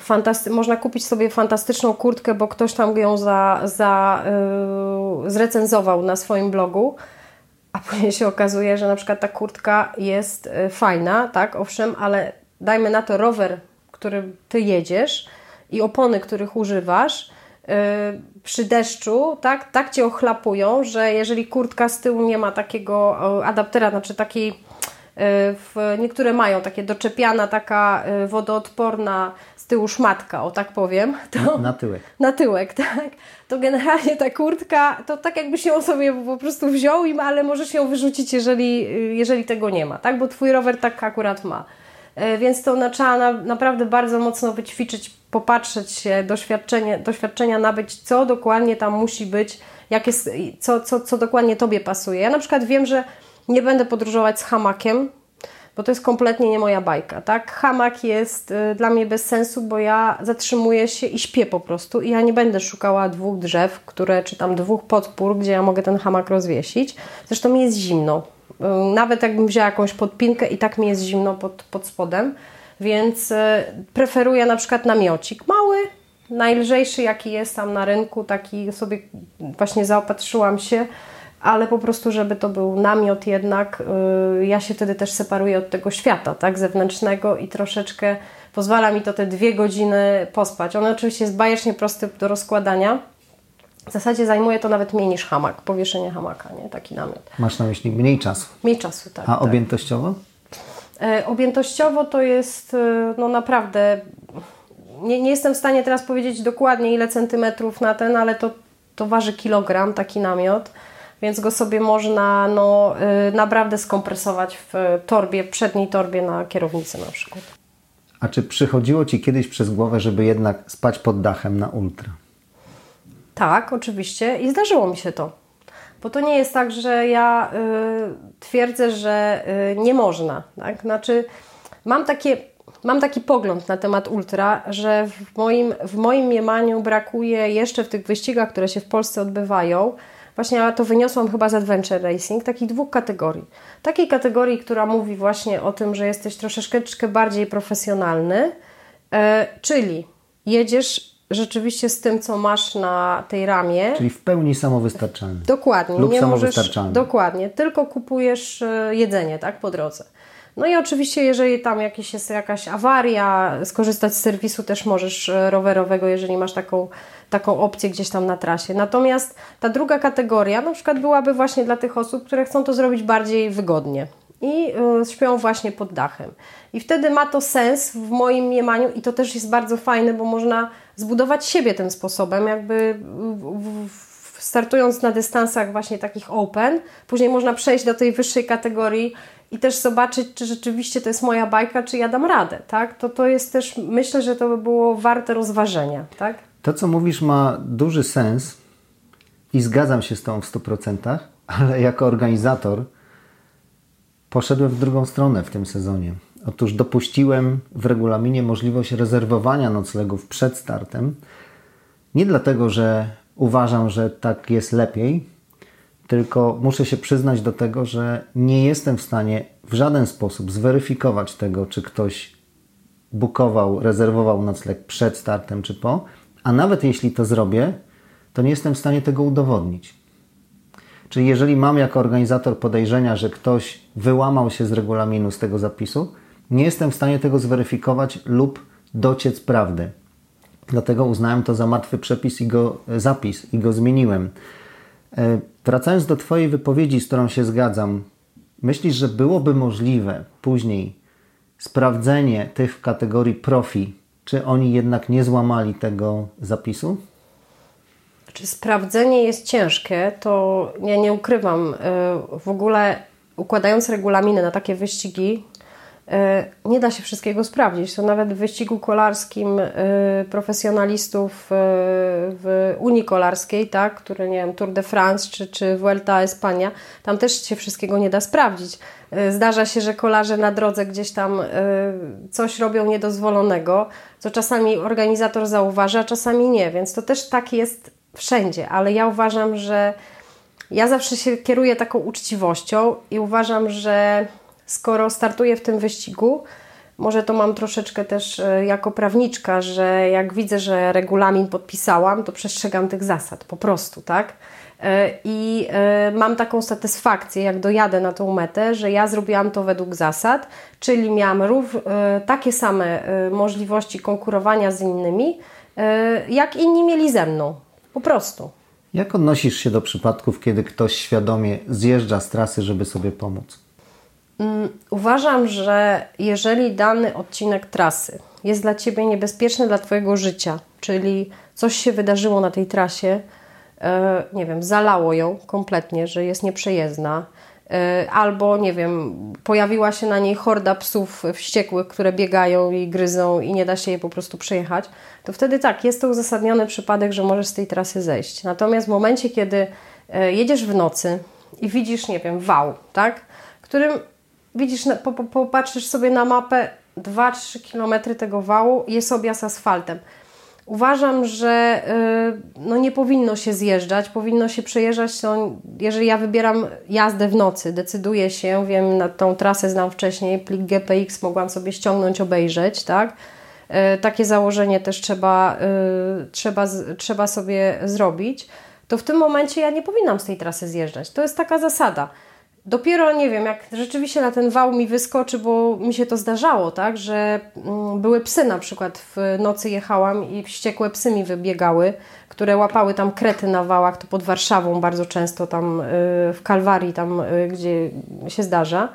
fantasty- można kupić sobie fantastyczną kurtkę, bo ktoś tam ją za, za, yy, zrecenzował na swoim blogu, a później się okazuje, że na przykład ta kurtka jest e, fajna, tak, owszem, ale dajmy na to rower, którym ty jedziesz i opony, których używasz, yy, przy deszczu, tak, tak cię ochlapują, że jeżeli kurtka z tyłu nie ma takiego adaptera, znaczy takiej w, niektóre mają takie doczepiana, taka y, wodoodporna z tyłu szmatka, o tak powiem. To, na tyłek. Na tyłek, tak. To generalnie ta kurtka, to tak jakbyś ją sobie po prostu wziął, im, ale możesz ją wyrzucić, jeżeli, y, jeżeli tego nie ma, tak? Bo Twój rower tak akurat ma. Y, więc to na, trzeba na, naprawdę bardzo mocno wyćwiczyć, popatrzeć się, doświadczenie, doświadczenia nabyć, co dokładnie tam musi być, jak jest, co, co, co dokładnie Tobie pasuje. Ja na przykład wiem, że nie będę podróżować z hamakiem, bo to jest kompletnie nie moja bajka, tak? Hamak jest y, dla mnie bez sensu, bo ja zatrzymuję się i śpię po prostu i ja nie będę szukała dwóch drzew, które, czy tam dwóch podpór, gdzie ja mogę ten hamak rozwiesić. Zresztą mi jest zimno. Y, nawet jakbym wzięła jakąś podpinkę i tak mi jest zimno pod, pod spodem, więc y, preferuję na przykład namiocik mały, najlżejszy jaki jest tam na rynku, taki sobie właśnie zaopatrzyłam się, ale po prostu, żeby to był namiot jednak, yy, ja się wtedy też separuję od tego świata, tak, zewnętrznego i troszeczkę pozwala mi to te dwie godziny pospać. On oczywiście jest bajecznie prosty do rozkładania. W zasadzie zajmuje to nawet mniej niż hamak, powieszenie hamaka, nie? Taki namiot. Masz na myśli mniej czasu? Mniej czasu, tak. A tak. objętościowo? E, objętościowo to jest e, no naprawdę nie, nie jestem w stanie teraz powiedzieć dokładnie ile centymetrów na ten, ale to, to waży kilogram taki namiot więc go sobie można no, y, naprawdę skompresować w torbie, przedniej torbie na kierownicy na przykład. A czy przychodziło Ci kiedyś przez głowę, żeby jednak spać pod dachem na ultra? Tak, oczywiście i zdarzyło mi się to. Bo to nie jest tak, że ja y, twierdzę, że y, nie można. Tak? Znaczy, mam, takie, mam taki pogląd na temat ultra, że w moim, w moim mniemaniu brakuje jeszcze w tych wyścigach, które się w Polsce odbywają, właśnie to wyniosłam chyba z Adventure Racing, takich dwóch kategorii. Takiej kategorii, która mówi właśnie o tym, że jesteś troszeczkę bardziej profesjonalny, e, czyli jedziesz rzeczywiście z tym, co masz na tej ramie. Czyli w pełni samowystarczalny. Dokładnie. Lub nie samowystarczalny. Możesz, dokładnie. Tylko kupujesz e, jedzenie, tak, po drodze. No i oczywiście, jeżeli tam jakieś jest jakaś awaria, skorzystać z serwisu też możesz e, rowerowego, jeżeli masz taką, taką opcję gdzieś tam na trasie. Natomiast ta druga kategoria na przykład byłaby właśnie dla tych osób, które chcą to zrobić bardziej wygodnie. i y, śpią właśnie pod dachem. I wtedy ma to sens w moim mniemaniu i to też jest bardzo fajne, bo można zbudować siebie tym sposobem, jakby startując na dystansach właśnie takich open, później można przejść do tej wyższej kategorii i też zobaczyć, czy rzeczywiście to jest moja bajka, czy ja dam radę, tak? To, to jest też, myślę, że to by było warte rozważenia, tak? To, co mówisz, ma duży sens i zgadzam się z tą w 100%, ale jako organizator poszedłem w drugą stronę w tym sezonie. Otóż dopuściłem w regulaminie możliwość rezerwowania noclegów przed startem. Nie dlatego, że uważam, że tak jest lepiej, tylko muszę się przyznać do tego, że nie jestem w stanie w żaden sposób zweryfikować tego, czy ktoś bukował, rezerwował nocleg przed startem czy po, a nawet jeśli to zrobię, to nie jestem w stanie tego udowodnić. Czyli jeżeli mam jako organizator podejrzenia, że ktoś wyłamał się z regulaminu z tego zapisu, nie jestem w stanie tego zweryfikować lub dociec prawdy. Dlatego uznałem to za martwy przepis i go zapis i go zmieniłem. Wracając do Twojej wypowiedzi, z którą się zgadzam, myślisz, że byłoby możliwe później sprawdzenie tych w kategorii profi, czy oni jednak nie złamali tego zapisu? Czy sprawdzenie jest ciężkie, to ja nie ukrywam. E, w ogóle układając regulaminy na takie wyścigi, nie da się wszystkiego sprawdzić. To nawet w wyścigu kolarskim e, profesjonalistów w Unii Kolarskiej, tak, które nie wiem, Tour de France czy, czy Vuelta Espania, tam też się wszystkiego nie da sprawdzić. Zdarza się, że kolarze na drodze gdzieś tam coś robią niedozwolonego, co czasami organizator zauważa, a czasami nie, więc to też tak jest wszędzie, ale ja uważam, że ja zawsze się kieruję taką uczciwością i uważam, że skoro startuję w tym wyścigu, może to mam troszeczkę też e, jako prawniczka, że jak widzę, że regulamin podpisałam, to przestrzegam tych zasad po prostu, tak? E, I e, mam taką satysfakcję, jak dojadę na tą metę, że ja zrobiłam to według zasad, czyli miałam rów, takie same możliwości konkurowania z innymi, jak inni mieli ze mną. Po prostu. Jak odnosisz się do przypadków, kiedy ktoś świadomie zjeżdża z trasy, żeby sobie pomóc? Um, uważam, że jeżeli dany odcinek trasy jest dla Ciebie niebezpieczny dla Twojego życia, czyli coś się wydarzyło na tej trasie, e, nie wiem, zalało ją kompletnie, że jest nieprzejezdna, E, albo nie wiem, pojawiła się na niej horda psów wściekłych, które biegają i gryzą i nie da się jej po prostu przejechać, to wtedy tak, jest to uzasadniony przypadek, że możesz z tej trasy zejść. Natomiast w momencie, kiedy e, jedziesz w nocy i widzisz, nie wiem, wał, tak, którym widzisz, popatrzysz sobie na mapę 2-3 km tego wału, jest objazd asfaltem. Uważam, że y, no nie powinno się zjeżdżać, powinno się przejeżdżać. No, jeżeli ja wybieram jazdę w nocy, decyduję się, wiem, na tą trasę znam wcześniej, plik GPX mogłam sobie ściągnąć, obejrzeć, tak? Y, takie założenie też trzeba, y, trzeba, trzeba sobie zrobić. To w tym momencie ja nie powinnam z tej trasy zjeżdżać. To jest taka zasada. Dopiero nie wiem, jak rzeczywiście na ten wał mi wyskoczy, bo mi się to zdarzało, tak, że mm, były psy na przykład w nocy jechałam i wściekłe psy mi wybiegały, które łapały tam krety na wałach, to pod Warszawą bardzo często tam y, w Kalwarii, tam y, gdzie się zdarza.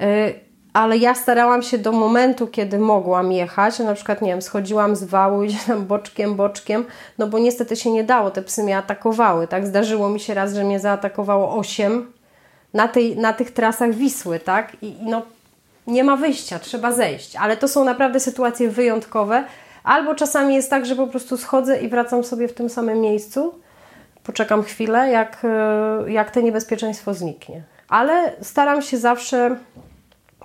Y, ale ja starałam się do momentu, kiedy mogłam jechać, na przykład, nie wiem, schodziłam z wału, i tam boczkiem, boczkiem, no bo niestety się nie dało, te psy mnie atakowały, tak? Zdarzyło mi się raz, że mnie zaatakowało osiem na, tej, na tych trasach Wisły, tak? I, I no, nie ma wyjścia, trzeba zejść. Ale to są naprawdę sytuacje wyjątkowe. Albo czasami jest tak, że po prostu schodzę i wracam sobie w tym samym miejscu, poczekam chwilę, jak, e, jak to niebezpieczeństwo zniknie. Ale staram się zawsze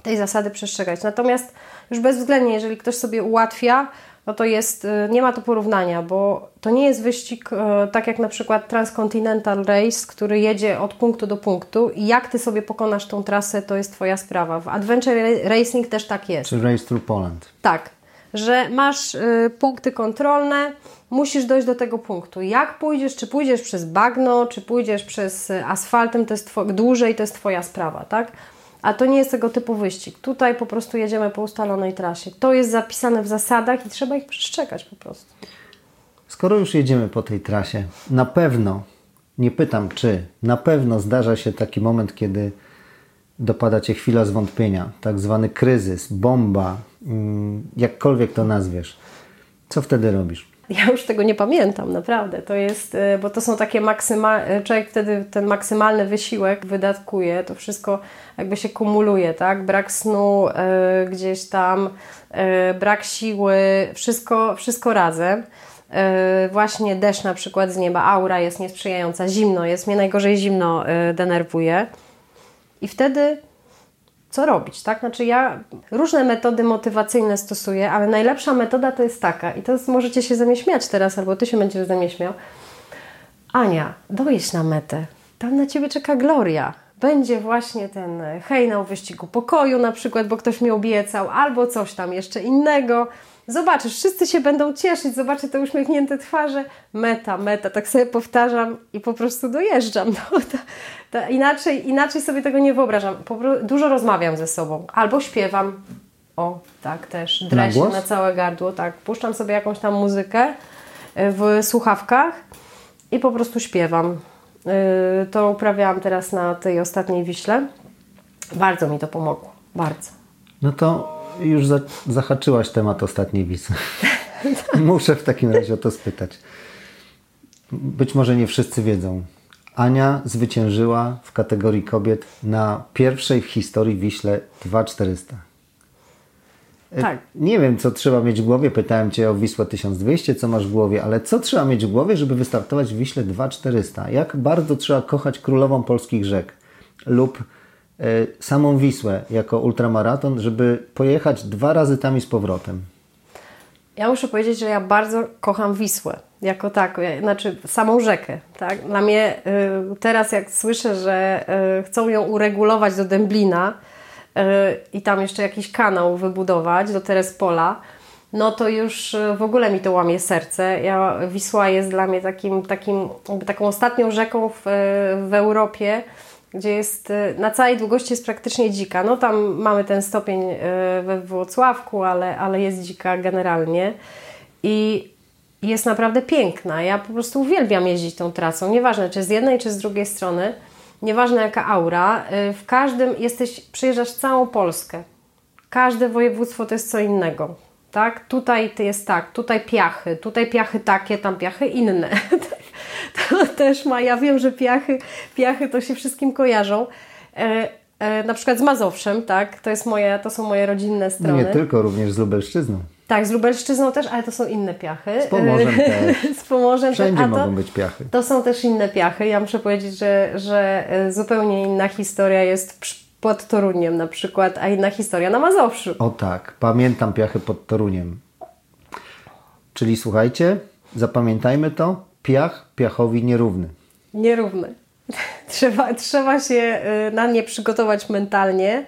tej zasady przestrzegać. Natomiast już bezwzględnie, jeżeli ktoś sobie ułatwia, no to jest, y, nie ma to porównania, bo to nie jest wyścig y, tak jak na przykład Transcontinental Race, który jedzie od punktu do punktu i jak Ty sobie pokonasz tą trasę, to jest Twoja sprawa. W Adventure Racing też tak jest. Czy Race Through Poland. Tak, że masz y, punkty kontrolne, musisz dojść do tego punktu. Jak pójdziesz, czy pójdziesz przez bagno, czy pójdziesz przez asfaltem, to jest dłużej, to jest Twoja sprawa, tak? A to nie jest tego typu wyścig. Tutaj po prostu jedziemy po ustalonej trasie. To jest zapisane w zasadach i trzeba ich przestrzegać po prostu. Skoro już jedziemy po tej trasie, na pewno, nie pytam czy, na pewno zdarza się taki moment, kiedy dopada Cię chwila zwątpienia, tak zwany kryzys, bomba, mm, jakkolwiek to nazwiesz, co wtedy robisz? Ja już tego nie pamiętam, naprawdę. To jest, y, bo to są takie maksymalne, człowiek wtedy ten maksymalny wysiłek wydatkuje, to wszystko jakby się kumuluje, tak? Brak snu y, gdzieś tam, y, brak siły, wszystko, wszystko razem. Właśnie deszcz na przykład z nieba, aura jest niesprzyjająca, zimno jest, mnie najgorzej zimno denerwuje. I wtedy co robić, tak? Znaczy ja różne metody motywacyjne stosuję, ale najlepsza metoda to jest taka, i to jest, możecie się ze mnie śmiać teraz, albo Ty się będziesz ze mnie śmiał. Ania, dojedź na metę. Tam na Ciebie czeka gloria. Będzie właśnie ten hejnał wyścigu pokoju na przykład, bo ktoś mi obiecał, albo coś tam jeszcze innego. Zobaczysz, wszyscy się będą cieszyć, zobaczę te uśmiechnięte twarze. Meta, meta, tak sobie powtarzam i po prostu dojeżdżam. No, to, to inaczej, inaczej sobie tego nie wyobrażam. Dużo rozmawiam ze sobą, albo śpiewam. O, tak też. Drę się na całe gardło, tak. Puszczam sobie jakąś tam muzykę y, w słuchawkach i po prostu śpiewam. Y, to uprawiałam teraz na tej ostatniej Wiśle. Bardzo mi to pomogło. Bardzo. No to już za, zahaczyłaś temat ostatniej wizy. Muszę w takim razie o to spytać. Być może nie wszyscy wiedzą. Ania zwyciężyła w kategorii kobiet na pierwszej w historii Wiśle 2400. E, tak. Nie wiem, co trzeba mieć w głowie. Pytałem Cię o Wisłę 1200, co masz w głowie, ale co trzeba mieć w głowie, żeby wystartować w Wiśle 2400? Jak bardzo trzeba kochać królową polskich rzek lub E, samą Wisłę jako ultramaraton, żeby pojechać dwa razy tam i z powrotem? Ja muszę powiedzieć, że ja bardzo kocham Wisłę jako tak, znaczy samą rzekę. Tak? Dla mnie y, teraz jak słyszę, że y, chcą ją uregulować do Dęblina y, i tam jeszcze jakiś kanał wybudować do Terespola, no to już w ogóle mi to łamie serce. Ja, Wisła jest dla mnie takim, takim, taką ostatnią rzeką w, w Europie, gdzie jest na całej długości jest praktycznie dzika. No tam mamy ten stopień we Włocławku, ale, ale jest dzika generalnie i jest naprawdę piękna. Ja po prostu uwielbiam jeździć tą trasą, nieważne czy z jednej, czy z drugiej strony, nieważne jaka aura. Y, w każdym jesteś, przyjeżdżasz całą Polskę. Każde województwo to jest co innego. Tak? Tutaj jest tak, tutaj piachy, tutaj piachy takie, tam piachy inne. to też ma, ja wiem, że piachy, piachy to się wszystkim kojarzą. E, e, na przykład z Mazowszem, tak, to, jest moje, to są moje rodzinne strony. Nie tylko, również z Lubelszczyzną. Tak, z Lubelszczyzną też, ale to są inne piachy. Z Pomorzem też. z Pomorzem Wszędzie też. A to, mogą być piachy. To są też inne piachy. Ja muszę powiedzieć, że, że e, zupełnie inna historia jest pod Toruniem na przykład, a inna historia na Mazowszu. O tak, pamiętam piachy pod Toruniem. Czyli słuchajcie, zapamiętajmy to, piach piachowi nierówny. Nierówny. Trzeba, trzeba się y, na nie przygotować mentalnie.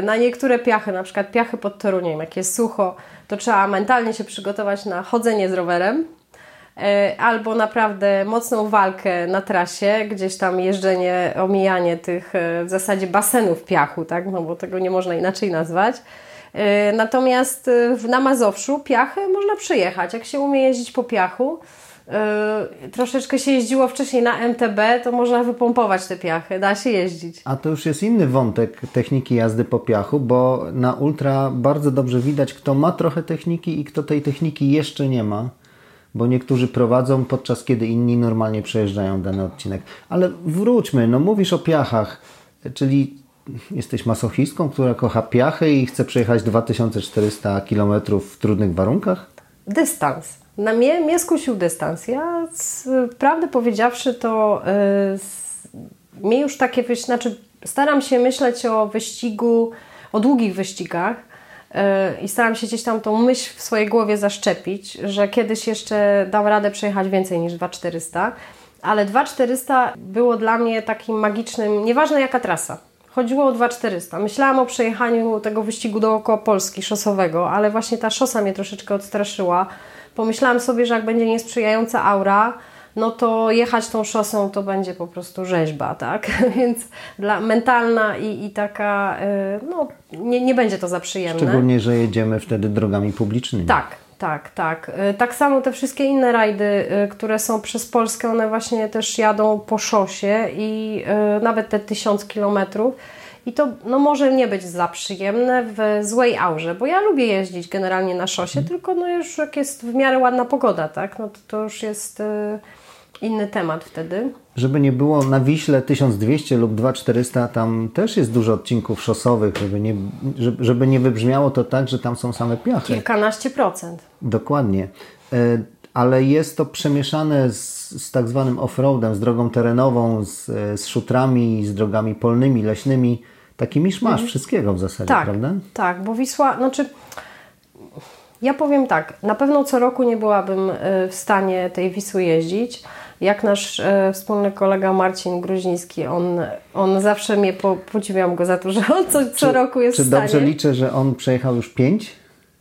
Y, na niektóre piachy, na przykład piachy pod Toruniem, jak jest sucho, to trzeba mentalnie się przygotować na chodzenie z rowerem y, albo naprawdę mocną walkę na trasie, gdzieś tam jeżdżenie, omijanie tych w zasadzie basenów piachu, tak? no bo tego nie można inaczej nazwać. Natomiast na Mazowszu piachy można przyjechać. Jak się umie jeździć po piachu, Yy, troszeczkę się jeździło wcześniej na MTB, to można wypompować te piachy, da się jeździć. A to już jest inny wątek techniki jazdy po piachu, bo na ultra bardzo dobrze widać, kto ma trochę techniki i kto tej techniki jeszcze nie ma, bo niektórzy prowadzą, podczas kiedy inni normalnie przejeżdżają dany odcinek. Ale wróćmy, no mówisz o piachach, czyli jesteś masochistką, która kocha piachy i chce przejechać 2400 km w trudnych warunkach? Dystans na mnie, mnie skusił dystans. Ja, z, prawdę powiedziawszy, to yy, mnie już takie, znaczy staram się myśleć o wyścigu, o długich wyścigach yy, i staram się gdzieś tam tą myśl w swojej głowie zaszczepić, że kiedyś jeszcze dam radę przejechać więcej niż 2400, ale 2400 było dla mnie takim magicznym, nieważne jaka trasa. Chodziło o 2400. Myślałam o przejechaniu tego wyścigu dookoła Polski szosowego, ale właśnie ta szosa mnie troszeczkę odstraszyła pomyślałam sobie, że jak będzie niesprzyjająca aura, no to jechać tą szosą to będzie po prostu rzeźba, tak? Więc dla mentalna i, i taka, y, no nie, nie będzie to za przyjemne. Szczególnie, że jedziemy wtedy drogami publicznymi. Tak, tak, tak. Y, tak samo te wszystkie inne rajdy, y, które są przez Polskę, one właśnie też jadą po szosie i nawet te tysiąc kilometrów. I to no, może nie być za przyjemne w złej aurze, bo ja lubię jeździć generalnie na szosie, Mhm. tylko no już jak jest w miarę ładna pogoda, tak, no to, to już jest y, inny temat wtedy. Żeby nie było na Wiśle 1200 lub 2400, tam też jest dużo odcinków szosowych, żeby nie, żeby, żeby nie wybrzmiało to tak, że tam są same piachy. Kilkanaście procent. Dokładnie. E, Ale jest to przemieszane z, z tak zwanym off-roadem, z drogą terenową, z, e, z szutrami, z drogami polnymi, leśnymi. Taki miszmasz wszystkiego w zasadzie, Tak, prawda? tak, bo Wisła, znaczy ja powiem tak, na pewno co roku nie byłabym y, w stanie tej Wisły jeździć. Jak nasz e, wspólny kolega Marcin Gruziński, on, on zawsze mnie po, podziwiam go za to, że on co, co roku jest Czy w stanie. dobrze liczę, że on przejechał już 5?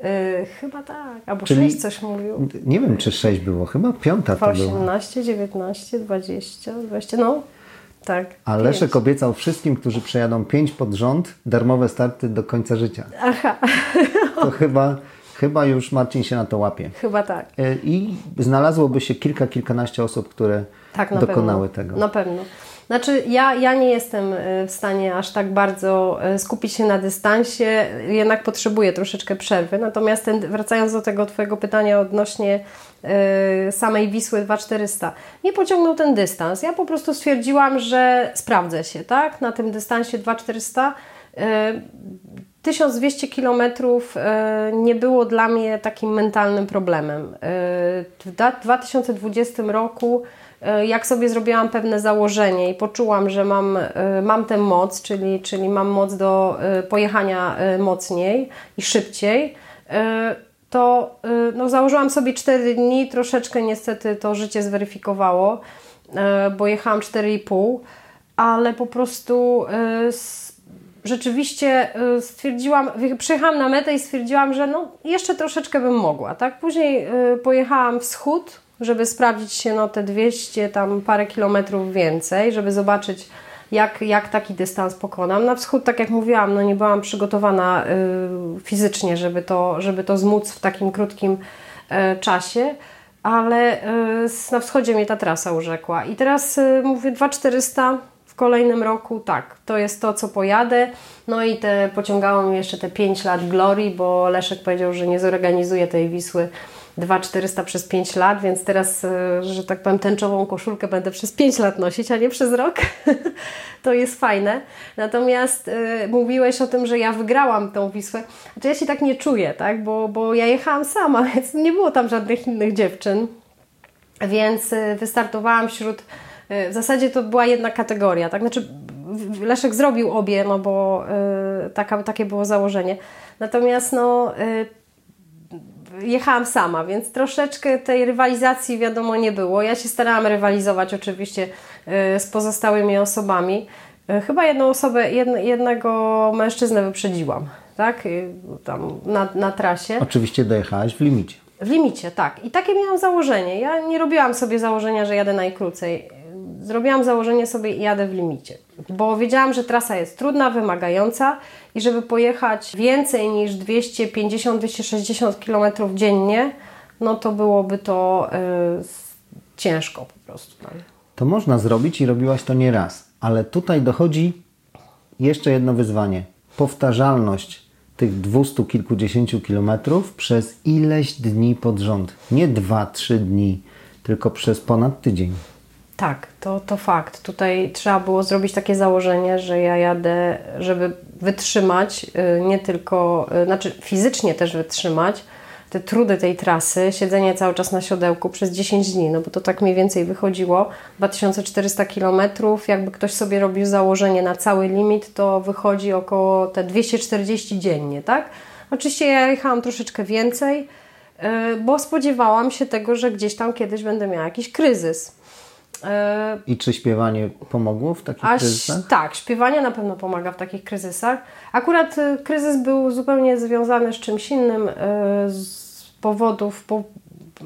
Y, chyba tak, albo Czyli- sześć coś mówił. Nie wiem, czy 6 było, chyba piąta to była. 18, 19, 20, 20, no tak. A pięć. Leszek obiecał wszystkim, którzy przejadą 5 pod rząd, darmowe starty do końca życia. Aha, To chyba, chyba już Marcin się na to łapie. chyba tak. E, I znalazłoby się kilka, kilkanaście osób, które Tak, na dokonały pewno. tego. Na pewno. Znaczy, ja, ja nie jestem y, w stanie aż tak bardzo y, skupić się na dystansie, jednak potrzebuję troszeczkę przerwy. Natomiast ten, wracając do tego Twojego pytania odnośnie y, samej Wisły 2400, nie pociągnął ten dystans. Ja po prostu stwierdziłam, że sprawdzę się, tak? Na tym dystansie 2400. Y, 1200 kilometrów e, nie było dla mnie takim mentalnym problemem. E, W da- 2020 roku, e, jak sobie zrobiłam pewne założenie i poczułam, że mam, mam tę moc, czyli, czyli mam moc do pojechania mocniej i szybciej, to no, założyłam sobie 4 dni, troszeczkę niestety to życie zweryfikowało, bo jechałam 4,5, ale po prostu rzeczywiście y, stwierdziłam, przyjechałam na metę i stwierdziłam, że no jeszcze troszeczkę bym mogła, tak? Później y, pojechałam wschód, żeby sprawdzić się no te 200 tam parę kilometrów więcej, żeby zobaczyć jak, jak taki dystans pokonam. Na wschód, tak jak mówiłam, no nie byłam przygotowana y, fizycznie, żeby to, żeby to zmóc w takim krótkim czasie, ale na wschodzie mnie ta trasa urzekła. I teraz mówię 2400 w kolejnym roku, tak, to jest to, co pojadę. No i te, pociągało mnie jeszcze te 5 lat glorii, bo Leszek powiedział, że nie zorganizuje tej Wisły 2400 przez 5 lat, więc teraz, e, że tak powiem, tęczową koszulkę będę przez 5 lat nosić, a nie przez rok. to jest fajne. Natomiast e, mówiłeś o tym, że ja wygrałam tą Wisłę. Znaczy ja się tak nie czuję, tak? Bo, bo ja jechałam sama, więc nie było tam żadnych innych dziewczyn. Więc y, wystartowałam wśród. Y, W zasadzie to była jedna kategoria, tak? Znaczy, Leszek zrobił obie, no bo y, taka, takie było założenie. Natomiast no, y, jechałam sama, więc troszeczkę tej rywalizacji wiadomo nie było. Ja się starałam rywalizować oczywiście z pozostałymi osobami. Chyba jedną osobę, jedn, jednego mężczyznę wyprzedziłam, tak? Tam na, na trasie. Oczywiście dojechałaś w limicie. W limicie, tak. I takie miałam założenie. Ja nie robiłam sobie założenia, że jadę najkrócej. Zrobiłam założenie sobie i jadę w limicie. Bo wiedziałam, że trasa jest trudna, wymagająca i żeby pojechać więcej niż 250-260 km dziennie, no to byłoby to y, ciężko po prostu. tak. To można zrobić i robiłaś to nie raz. Ale tutaj dochodzi jeszcze jedno wyzwanie. Powtarzalność tych dwustu kilkudziesięciu kilometrów przez ileś dni pod rząd. Nie dwa, trzy dni, tylko przez ponad tydzień. Tak, to, to fakt. Tutaj trzeba było zrobić takie założenie, że ja jadę, żeby wytrzymać, y, nie tylko, y, znaczy fizycznie też wytrzymać te trudy tej trasy, siedzenie cały czas na siodełku przez 10 dni, no bo to tak mniej więcej wychodziło. 2400 km, jakby ktoś sobie robił założenie na cały limit, to wychodzi około te 240 dziennie, tak? Oczywiście ja jechałam troszeczkę więcej, y, bo spodziewałam się tego, że gdzieś tam kiedyś będę miała jakiś kryzys. E, I czy śpiewanie pomogło w takich A ś- kryzysach? tak, śpiewanie na pewno pomaga w takich kryzysach. Akurat y, kryzys był zupełnie związany z czymś innym y, z powodów, bo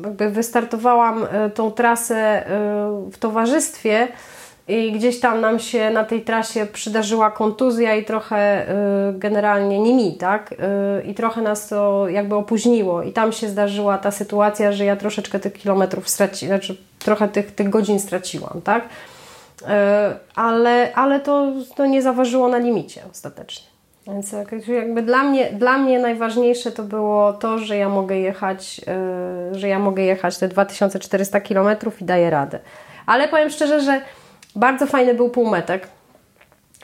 jakby wystartowałam tą trasę w towarzystwie i gdzieś tam nam się na tej trasie przydarzyła kontuzja i trochę generalnie nie mi, tak? I trochę nas to jakby opóźniło i tam się zdarzyła ta sytuacja, że ja troszeczkę tych kilometrów straciłam, znaczy trochę tych, tych godzin straciłam, tak? E, ale, ale to, to nie zaważyło na limicie ostatecznie. Więc jakby dla mnie, dla mnie najważniejsze to było to, że ja mogę jechać, yy, że ja mogę jechać te 2400 km i daję radę. Ale powiem szczerze, że bardzo fajny był półmetek,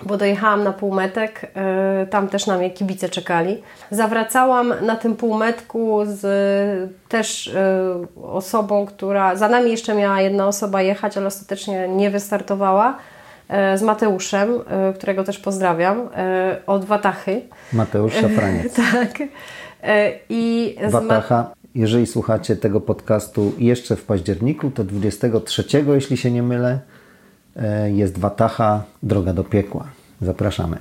bo dojechałam na półmetek, yy, tam też na mnie kibice czekali. Zawracałam na tym półmetku z też yy, osobą, która za nami jeszcze miała jedna osoba jechać, ale ostatecznie nie wystartowała E, z Mateuszem, którego też pozdrawiam, od Watachy. Mateusz Szafraniec. tak. I Watacha, jeżeli słuchacie tego podcastu jeszcze w październiku, to 23, jeśli się nie mylę, jest Watacha, Droga do Piekła. Zapraszamy.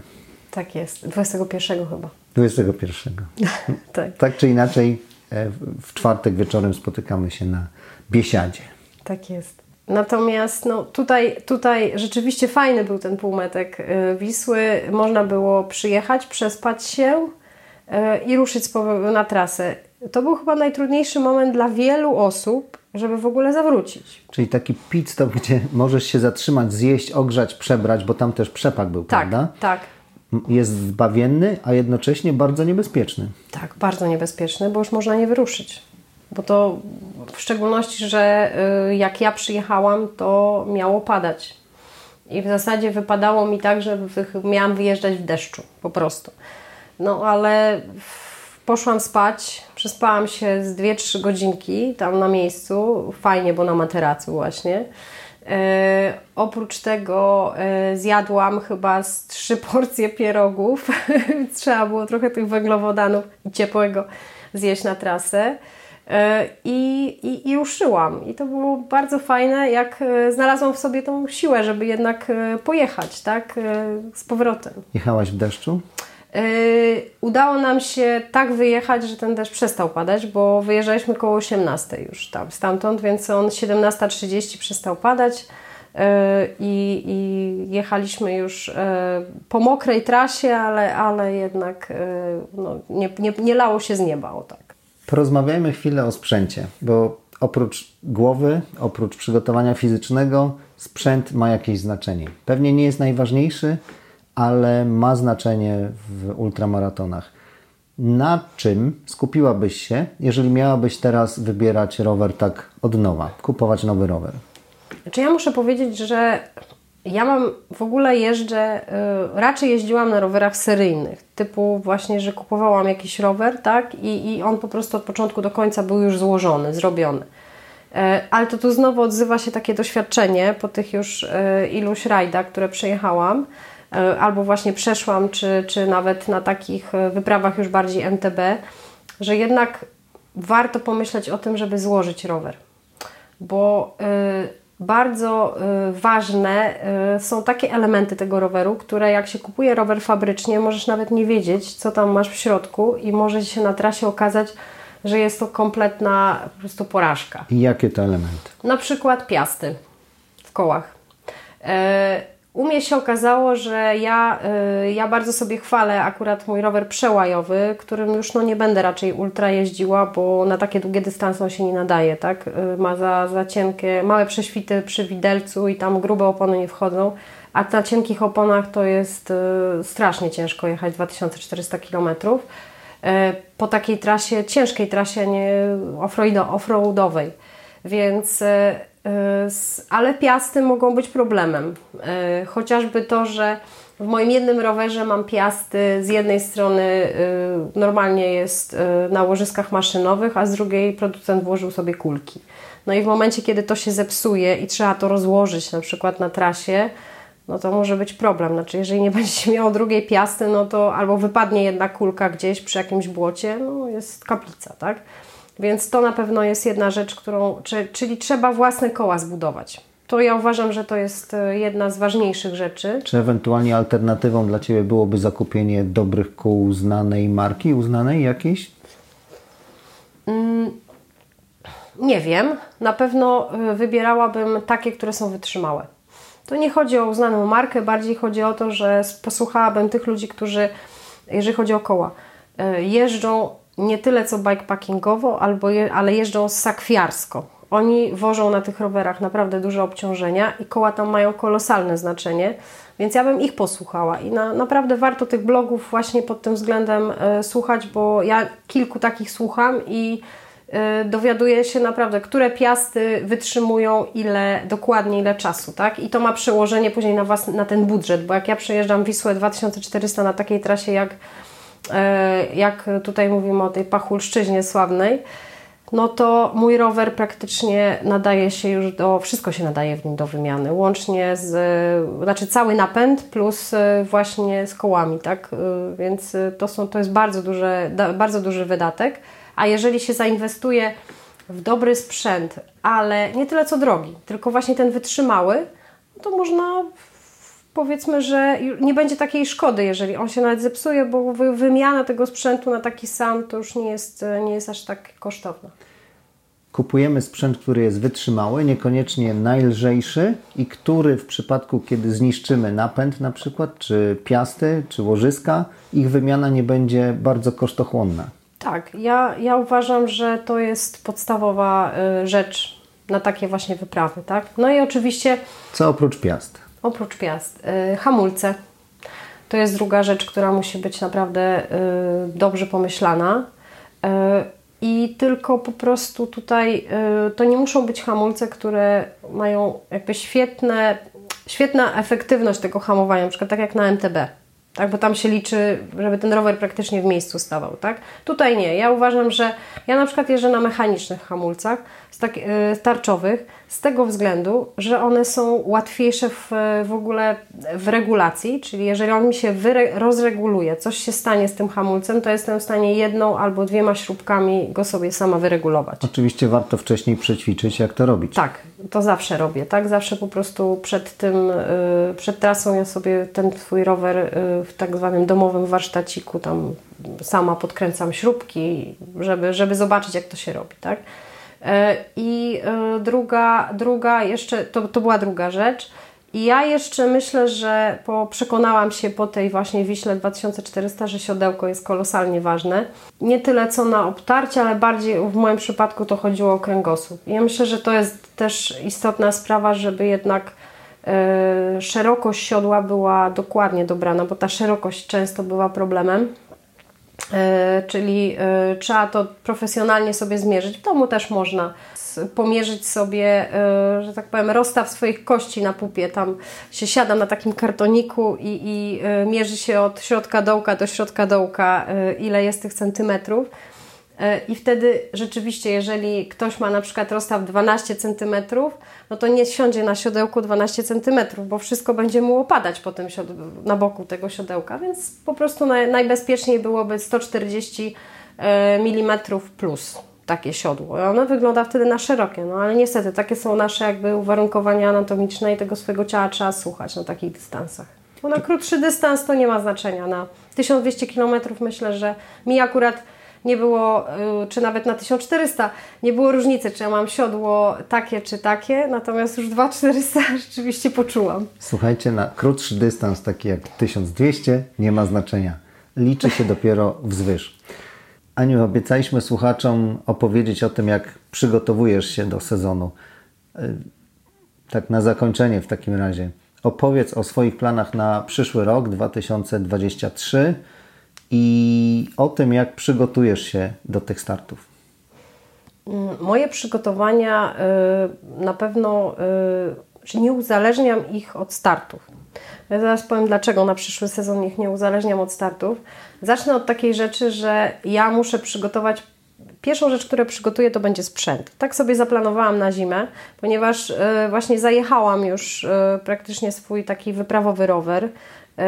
Tak jest, 21 chyba. 21. tak. tak czy inaczej, w czwartek wieczorem spotykamy się na Biesiadzie. Tak jest. Natomiast no, tutaj, tutaj rzeczywiście fajny był ten półmetek y, Wisły. Można było przyjechać, przespać się i ruszyć na trasę. To był chyba najtrudniejszy moment dla wielu osób, żeby w ogóle zawrócić. Czyli taki pit stop, gdzie możesz się zatrzymać, zjeść, ogrzać, przebrać, bo tam też przepak był, tak, prawda? Tak, Jest zbawienny, a jednocześnie bardzo niebezpieczny. Tak, bardzo niebezpieczny, bo już można nie wyruszyć. Bo to w szczególności, że y, jak ja przyjechałam, to miało padać. I w zasadzie wypadało mi tak, że miałam wyjeżdżać w deszczu, po prostu. No ale poszłam spać, przespałam się z 2-3 godzinki tam na miejscu, fajnie, bo na materacu właśnie. E, oprócz tego e, zjadłam chyba z trzy porcje pierogów. Trzeba było trochę tych węglowodanów i ciepłego zjeść na trasę. E, I, i, I ruszyłam. I to było bardzo fajne, jak e, znalazłam w sobie tą siłę, żeby jednak e, pojechać, tak, z powrotem. Jechałaś w deszczu? Udało nam się tak wyjechać, że ten deszcz przestał padać, bo wyjeżdżaliśmy koło 18 już tam stamtąd, więc on 17.30 przestał padać i, i jechaliśmy już po mokrej trasie, ale, ale jednak no, nie, nie, nie lało się z nieba, o tak. Porozmawiajmy chwilę o sprzęcie, bo oprócz głowy, oprócz przygotowania fizycznego, sprzęt ma jakieś znaczenie. Pewnie nie jest najważniejszy, ale ma znaczenie w ultramaratonach. Na czym skupiłabyś się, jeżeli miałabyś teraz wybierać rower tak od nowa, kupować nowy rower? Znaczy ja muszę powiedzieć, że ja mam, w ogóle jeżdżę, y, raczej jeździłam na rowerach seryjnych, typu właśnie, że kupowałam jakiś rower, tak, i, i on po prostu od początku do końca był już złożony, zrobiony. E, ale to tu znowu odzywa się takie doświadczenie po tych już e, iluś rajdach, które przejechałam, albo właśnie przeszłam, czy, czy nawet na takich wyprawach już bardziej MTB, że jednak warto pomyśleć o tym, żeby złożyć rower. Bo bardzo y, ważne są takie elementy tego roweru, które jak się kupuje rower fabrycznie, możesz nawet nie wiedzieć, co tam masz w środku i może się na trasie okazać, że jest to kompletna po prostu porażka. I jakie to elementy? Na przykład piasty w kołach. U mnie się okazało, że ja, y, ja bardzo sobie chwalę akurat mój rower przełajowy, którym już no, nie będę raczej ultra jeździła, bo na takie długie dystanse on się nie nadaje, tak? Y, ma za, za cienkie, małe prześwity przy widelcu i tam grube opony nie wchodzą, a na cienkich oponach to jest y, strasznie ciężko jechać 2400 km. Po takiej trasie, ciężkiej trasie nie off-roadowej. Więc ale piasty mogą być problemem. E, chociażby to, że w moim jednym rowerze mam piasty, z jednej strony e, normalnie jest na łożyskach maszynowych, a z drugiej producent włożył sobie kulki. No i w momencie, kiedy to się zepsuje i trzeba to rozłożyć na przykład na trasie, no to może być problem. Znaczy, jeżeli nie będziecie miało drugiej piasty, no to albo wypadnie jedna kulka gdzieś przy jakimś błocie, no jest kaplica, tak? Więc to na pewno jest jedna rzecz, którą, czyli trzeba własne koła zbudować. To ja uważam, że to jest e, jedna z ważniejszych rzeczy. Czy ewentualnie alternatywą dla Ciebie byłoby zakupienie dobrych kół znanej marki, uznanej jakiejś? Mm, nie wiem. Na pewno e, wybierałabym takie, które są wytrzymałe. To nie chodzi o uznaną markę, bardziej chodzi o to, że posłuchałabym tych ludzi, którzy, jeżeli chodzi o koła, e, jeżdżą nie tyle co bikepackingowo, albo je, ale jeżdżą sakwiarsko. Oni wożą na tych rowerach naprawdę duże obciążenia i koła tam mają kolosalne znaczenie, więc ja bym ich posłuchała. I na, naprawdę warto tych blogów właśnie pod tym względem e, słuchać, bo ja kilku takich słucham i e, dowiaduję się naprawdę, które piasty wytrzymują ile, dokładnie ile czasu, tak? I to ma przełożenie później na, was, na ten budżet, bo jak ja przejeżdżam Wisłę 2400 na takiej trasie jak, jak tutaj mówimy o tej Pachulszczyźnie sławnej, no to mój rower praktycznie nadaje się już do, wszystko się nadaje w nim do wymiany, łącznie z, znaczy cały napęd plus e, właśnie z kołami, tak, e, więc to, są, to jest bardzo, duże, bardzo duży wydatek, a jeżeli się zainwestuje w dobry sprzęt, ale nie tyle co drogi, tylko właśnie ten wytrzymały, to można powiedzmy, że nie będzie takiej szkody, jeżeli on się nawet zepsuje, bo wymiana tego sprzętu na taki sam to już nie jest, nie jest aż tak kosztowna. Kupujemy sprzęt, który jest wytrzymały, niekoniecznie najlżejszy i który w przypadku, kiedy zniszczymy napęd na przykład, czy piasty, czy łożyska, ich wymiana nie będzie bardzo kosztochłonna. Tak, ja, ja uważam, że to jest podstawowa y, rzecz na takie właśnie wyprawy, tak? No i oczywiście... Co oprócz piast? Oprócz piast. Y, hamulce. To jest druga rzecz, która musi być naprawdę y, dobrze pomyślana. Y, I tylko po prostu tutaj to nie muszą być hamulce, które mają jakby świetne, świetna efektywność tego hamowania, na przykład tak jak na MTB tak? bo tam się liczy, żeby ten rower praktycznie w miejscu stawał. Tak? Tutaj nie. Ja uważam, że ja na przykład jeżdżę na mechanicznych hamulcach z tak, tarczowych z tego względu, że one są łatwiejsze w, w ogóle w regulacji, czyli jeżeli on mi się wyre, rozreguluje, coś się stanie z tym hamulcem, to jestem w stanie jedną albo dwiema śrubkami go sobie sama wyregulować. Oczywiście warto wcześniej przećwiczyć, jak to robić. Tak, to zawsze robię, tak? Zawsze po prostu przed tym, yy, przed trasą ja sobie ten Twój rower yy, w tak zwanym domowym warsztaciku tam sama podkręcam śrubki, żeby, żeby zobaczyć, jak to się robi, tak? E, I e, druga, druga jeszcze, to, to była druga rzecz. I ja jeszcze myślę, że po, przekonałam się po tej właśnie Wiśle 2400, że siodełko jest kolosalnie ważne. Nie tyle co na obtarcie, ale bardziej w moim przypadku to chodziło o kręgosłup. I ja myślę, że to jest też istotna sprawa, żeby jednak e, szerokość siodła była dokładnie dobrana, bo ta szerokość często bywa problemem. E, czyli e, trzeba to profesjonalnie sobie zmierzyć. W domu też można pomierzyć sobie, e, że tak powiem, rozstaw swoich kości na pupie. Tam się siada na takim kartoniku i, i mierzy się od środka dołka do środka dołka, ile jest tych centymetrów. I wtedy rzeczywiście, jeżeli ktoś ma na przykład rozstaw 12 cm, no to nie siądzie na siodełku 12 cm, bo wszystko będzie mu opadać po tym na boku tego siodełka, więc po prostu najbezpieczniej byłoby 140 e, mm plus takie siodło. Ono wygląda wtedy na szerokie, no ale niestety takie są nasze jakby uwarunkowania anatomiczne i tego swojego ciała trzeba słuchać na takich dystansach. Bo na krótszy dystans to nie ma znaczenia. Na 1200 km myślę, że mi akurat nie było, y, czy nawet na 1400, nie było różnicy, czy ja mam siodło takie, czy takie, natomiast już 2400 rzeczywiście poczułam. Słuchajcie, na krótszy dystans, taki jak 1200, nie ma znaczenia. Liczy się dopiero wzwyż. Aniu, obiecaliśmy słuchaczom opowiedzieć o tym, jak przygotowujesz się do sezonu. Y, tak na zakończenie w takim razie. Opowiedz o swoich planach na przyszły rok 2023 i o tym, jak przygotujesz się do tych startów. Mm, moje przygotowania y, na pewno y, nie uzależniam ich od startów. Ja zaraz powiem, dlaczego na przyszły sezon ich nie uzależniam od startów. Zacznę od takiej rzeczy, że ja muszę przygotować. Pierwszą rzecz, którą przygotuję, to będzie sprzęt. Tak sobie zaplanowałam na zimę, ponieważ y, właśnie zajechałam już praktycznie swój taki wyprawowy rower. Yy,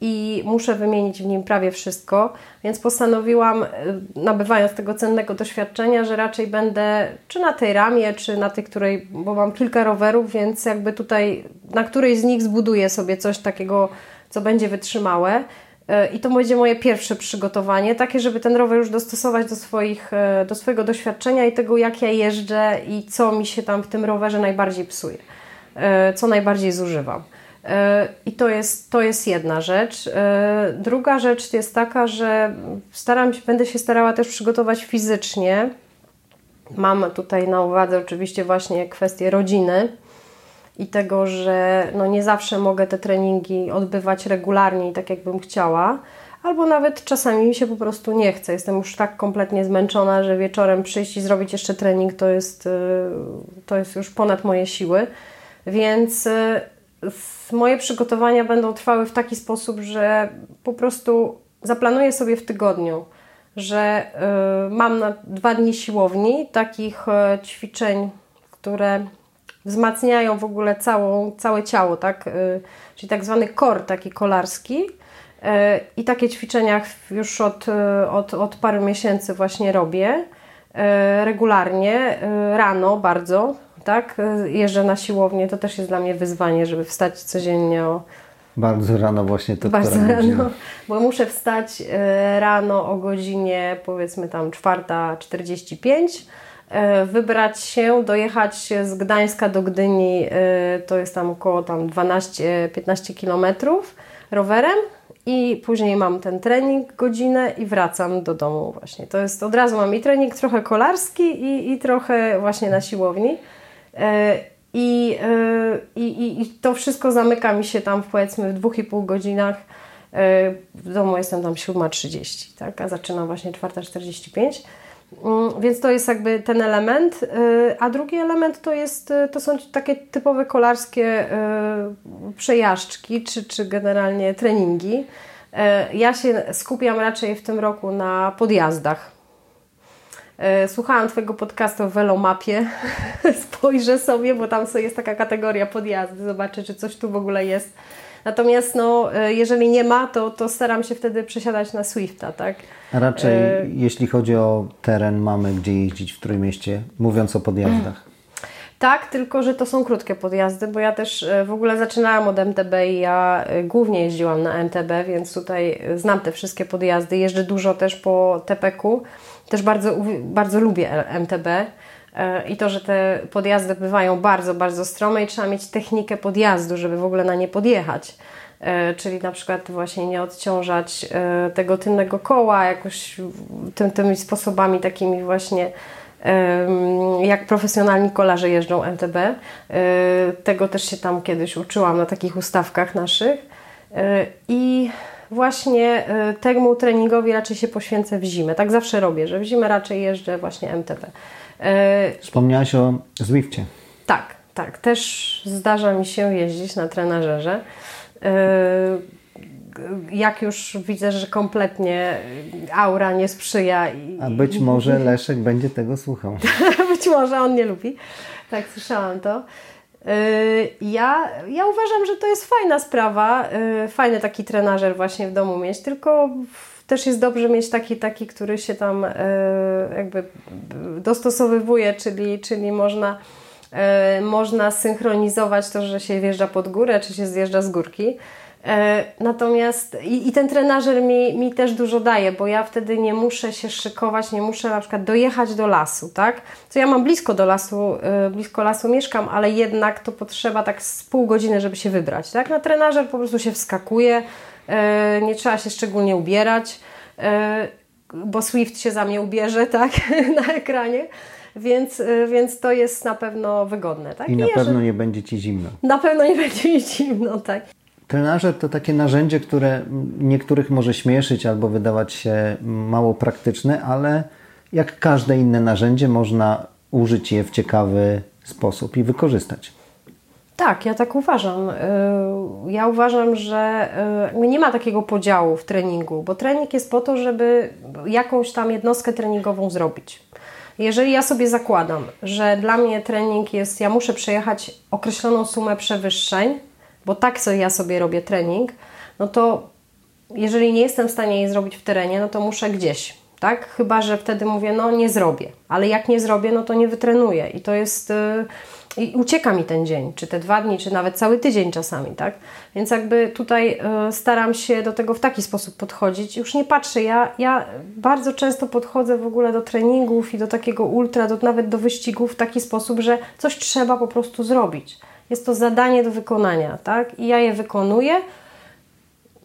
i muszę wymienić w nim prawie wszystko, więc postanowiłam, yy, nabywając tego cennego doświadczenia, że raczej będę czy na tej ramie, czy na tej, której, bo mam kilka rowerów, więc jakby tutaj na której z nich zbuduję sobie coś takiego, co będzie wytrzymałe. Yy, I to będzie moje pierwsze przygotowanie, takie, żeby ten rower już dostosować do, swoich, do swojego doświadczenia i tego, jak ja jeżdżę i co mi się tam w tym rowerze najbardziej psuje, co najbardziej zużywam. I to jest, to jest jedna rzecz. E, druga rzecz jest taka, że staram się, będę się starała też przygotować fizycznie Mam tutaj na uwadze oczywiście właśnie kwestię rodziny i tego, że no nie zawsze mogę te treningi odbywać regularnie i tak jakbym chciała, albo nawet czasami mi się po prostu nie chce. Jestem już tak kompletnie zmęczona, że wieczorem przyjść i zrobić jeszcze trening to jest, y, to jest już ponad moje siły. Więc y, moje przygotowania będą trwały w taki sposób, że po prostu zaplanuję sobie w tygodniu, że y, mam na dwa dni siłowni, takich ćwiczeń, które wzmacniają w ogóle całą, całe ciało, tak? czyli tak zwany kor taki kolarski i takie ćwiczenia już od, od, od paru miesięcy właśnie robię e, regularnie, e, rano bardzo, tak? Jeżdżę na siłownię, to też jest dla mnie wyzwanie, żeby wstać codziennie o bardzo rano właśnie to Bardzo rano, bo muszę wstać e, rano o godzinie powiedzmy tam 4.45, wybrać się, dojechać z Gdańska do Gdyni, to jest tam około tam 12-15 kilometrów rowerem i później mam ten trening godzinę i wracam do domu właśnie. To jest od razu mam i trening trochę kolarski i, i trochę właśnie na siłowni. E, I, e, i, I to wszystko zamyka mi się tam powiedzmy w dwóch i pół godzinach. E, w domu jestem tam 7.30, tak? a zaczynam właśnie 4.45. Mm, więc to jest jakby ten element. A drugi element to, jest, to są takie typowe kolarskie przejażdżki, czy, czy generalnie treningi. Ja się skupiam raczej w tym roku na podjazdach. Słuchałam Twojego podcastu o Velomapie. Spojrzę sobie, bo tam jest taka kategoria podjazdy. Zobaczę, czy coś tu w ogóle jest. Natomiast no, jeżeli nie ma, to, to staram się wtedy przesiadać na Swifta, tak? Raczej, e... jeśli chodzi o teren, mamy gdzie jeździć w Trójmieście, mówiąc o podjazdach. Tak, tylko że to są krótkie podjazdy, bo ja też e, w ogóle zaczynałam od MTB i ja e, głównie jeździłam na MTB, więc tutaj znam te wszystkie podjazdy. Jeżdżę dużo też po TPQ. Też bardzo, bardzo lubię MTB. E, I to, że te podjazdy bywają bardzo, bardzo strome i trzeba mieć technikę podjazdu, żeby w ogóle na nie podjechać. E, czyli na przykład właśnie nie odciążać e, tego tylnego koła jakoś tym, tymi sposobami takimi właśnie jak profesjonalni kolarze jeżdżą MTB. E, tego też się tam kiedyś uczyłam na takich ustawkach naszych. I właśnie temu treningowi raczej się poświęcę w zimę. Tak zawsze robię, że w zimę raczej jeżdżę właśnie MTB. Wspomniałaś o Zwifcie. Tak, tak. Też zdarza mi się jeździć na trenażerze. Jak już widzę, że kompletnie aura nie sprzyja. I, A być może Leszek będzie tego słuchał. być może on nie lubi. Tak, słyszałam to. Yy, ja, ja uważam, że to jest fajna sprawa, yy, fajny taki trenażer właśnie w domu mieć, tylko też jest dobrze mieć taki, taki który się tam jakby dostosowywuje, czyli, czyli można można synchronizować to, że się wjeżdża pod górę, czy się zjeżdża z górki. E, natomiast i, i, ten trenażer mi, mi też dużo daje, bo ja wtedy nie muszę się szykować, nie muszę na przykład dojechać do lasu, tak? Co ja mam blisko do lasu, e, blisko lasu mieszkam, ale jednak to potrzeba tak z pół godziny, żeby się wybrać, tak? Na trenażer po prostu się wskakuje, nie trzeba się szczególnie ubierać, bo Swift się za mnie ubierze, tak? Na ekranie więc, więc to jest na pewno wygodne. Tak? I na pewno nie będzie Ci zimno. Na pewno nie będzie mi zimno, tak. Trenażer to takie narzędzie, które niektórych może śmieszyć albo wydawać się mało praktyczne, ale jak każde inne narzędzie można użyć je w ciekawy sposób i wykorzystać. Tak, ja tak uważam. Y, ja uważam, że y, nie ma takiego podziału w treningu, bo trening jest po to, żeby jakąś tam jednostkę treningową zrobić. Jeżeli ja sobie zakładam, że dla mnie trening jest, ja muszę przejechać określoną sumę przewyższeń, bo tak sobie ja sobie robię trening, no to jeżeli nie jestem w stanie jej zrobić w terenie, no to muszę gdzieś, tak? Chyba, że wtedy mówię, no nie zrobię, ale jak nie zrobię, no to nie wytrenuję i to jest... Yy, i ucieka mi ten dzień, czy te dwa dni, czy nawet cały tydzień czasami, tak? Więc jakby tutaj y, staram się do tego w taki sposób podchodzić. Już nie patrzę, ja, ja bardzo często podchodzę w ogóle do treningów i do takiego ultra, do, nawet do wyścigów w taki sposób, że coś trzeba po prostu zrobić. Jest to zadanie do wykonania, tak? I ja je wykonuję.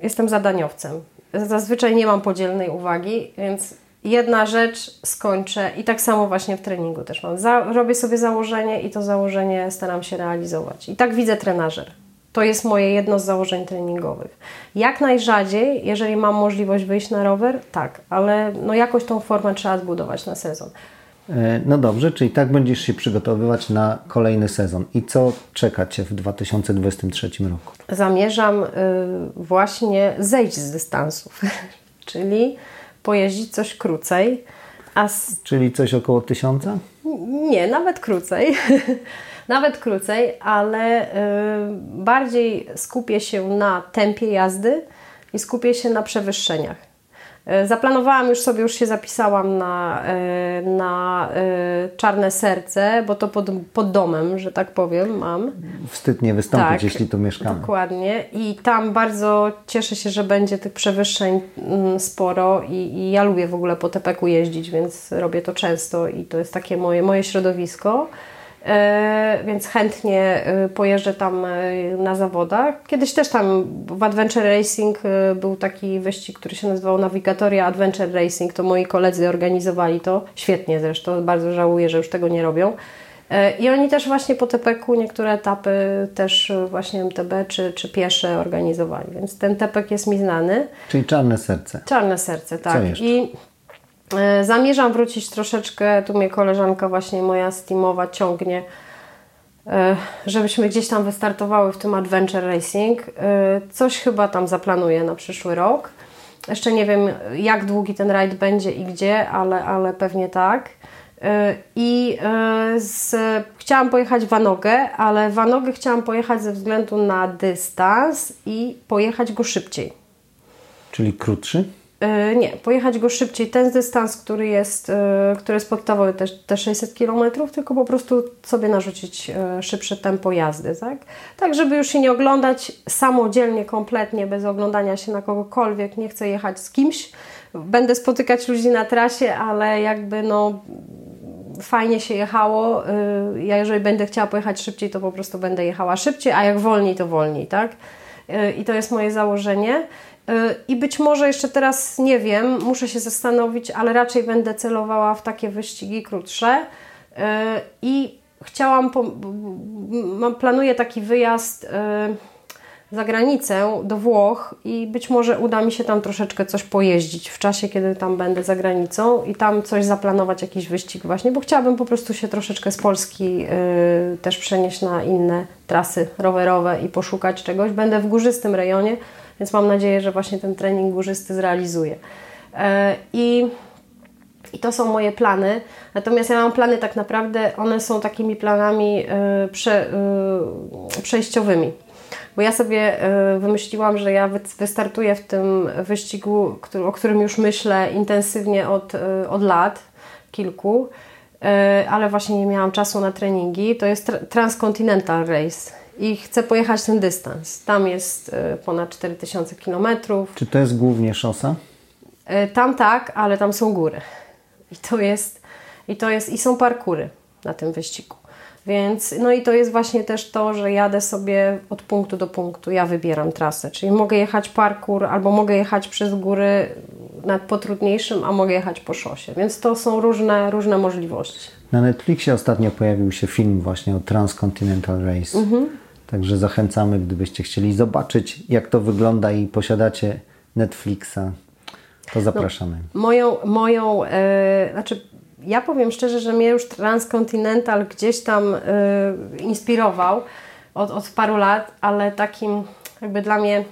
Jestem zadaniowcem. Zazwyczaj nie mam podzielnej uwagi, więc jedna rzecz skończę i tak samo właśnie w treningu też mam. Za, robię sobie założenie i to założenie staram się realizować. I tak widzę trenażer. To jest moje jedno z założeń treningowych. Jak najrzadziej, jeżeli mam możliwość wyjść na rower, tak, ale no jakoś tą formę trzeba zbudować na sezon. E, no dobrze, czyli tak będziesz się przygotowywać na kolejny sezon. I co czeka Cię w 2023 roku? Zamierzam y, właśnie zejść z dystansów, czyli pojeździć coś krócej. A z... Czyli coś około tysiąca? Nie, nawet krócej. nawet krócej, ale y, bardziej skupię się na tempie jazdy i skupię się na przewyższeniach. Y, zaplanowałam już sobie, już się zapisałam na, y, na y, czarne serce, bo to pod, pod domem, że tak powiem, mam. Wstyd nie wystąpić, jeśli tu mieszkamy. Dokładnie. I tam bardzo cieszę się, że będzie tych przewyższeń mm, sporo i, i ja lubię w ogóle po tepeku jeździć, więc robię to często i to jest takie moje, moje środowisko. E, więc chętnie e, pojeżdżę tam e, na zawodach. Kiedyś też tam w Adventure Racing był taki wyścig, który się nazywał Navigatoria Adventure Racing. To moi koledzy organizowali to. Świetnie zresztą, bardzo żałuję, że już tego nie robią. I oni też właśnie po TPK niektóre etapy też właśnie MTB czy, czy piesze organizowali, więc ten TPK jest mi znany. Czyli czarne serce. Czarne serce, tak. Co jeszcze? I E, zamierzam wrócić troszeczkę, tu mnie koleżanka właśnie moja steamowa ciągnie, e, żebyśmy gdzieś tam wystartowały w tym Adventure Racing. E, coś chyba tam zaplanuję na przyszły rok. Jeszcze nie wiem, jak długi ten rajd będzie i gdzie, ale, ale pewnie tak. I z, chciałam pojechać Wanogę, ale Wanogę chciałam pojechać ze względu na dystans i pojechać go szybciej. Czyli krótszy? E, nie, pojechać go szybciej. Ten dystans, który jest, e, który jest podstawowy, te, te 600 km, tylko po prostu sobie narzucić e, szybsze tempo jazdy, tak? Tak, żeby już się nie oglądać samodzielnie, kompletnie, bez oglądania się na kogokolwiek. Nie chcę jechać z kimś. Będę spotykać ludzi na trasie, ale jakby no fajnie się jechało. Ja jeżeli będę chciała pojechać szybciej, to po prostu będę jechała szybciej, a jak wolniej, to wolniej, tak? I to jest moje założenie. I być może jeszcze teraz nie wiem, muszę się zastanowić, ale raczej będę celowała w takie wyścigi krótsze. Y, I chciałam, planuję taki wyjazd y, za granicę do Włoch i być może uda mi się tam troszeczkę coś pojeździć w czasie, kiedy tam będę za granicą i tam coś zaplanować, jakiś wyścig właśnie, bo chciałabym po prostu się troszeczkę z Polski y, też przenieść na inne trasy rowerowe i poszukać czegoś. Będę w górzystym rejonie, więc mam nadzieję, że właśnie ten trening górzysty zrealizuję. E, I, I to są moje plany. Natomiast ja mam plany tak naprawdę, one są takimi planami e, prze, e, przejściowymi. Bo ja sobie wymyśliłam, że ja wystartuję w tym wyścigu, o którym już myślę intensywnie od, od lat, kilku, ale właśnie nie miałam czasu na treningi. To jest Transcontinental Race i chcę pojechać ten dystans. Tam jest e, ponad 4000 km. Czy to jest głównie szosa? E, tam tak, ale tam są góry. I to jest, i to jest, i są parkury na tym wyścigu. Więc, no i to jest właśnie też to, że jadę sobie od punktu do punktu, ja wybieram trasę, czyli mogę jechać parkour albo mogę jechać przez góry nad potrudniejszym, a mogę jechać po szosie, więc to są różne, różne możliwości. Na Netflixie ostatnio pojawił się film właśnie o Transcontinental Race. Mhm. Także zachęcamy, gdybyście chcieli zobaczyć, jak to wygląda i posiadacie Netflixa, to zapraszamy. No, moją, moją e, znaczy ja powiem szczerze, że mnie już Transcontinental gdzieś tam e, inspirował od, od paru lat, ale takim jakby dla mnie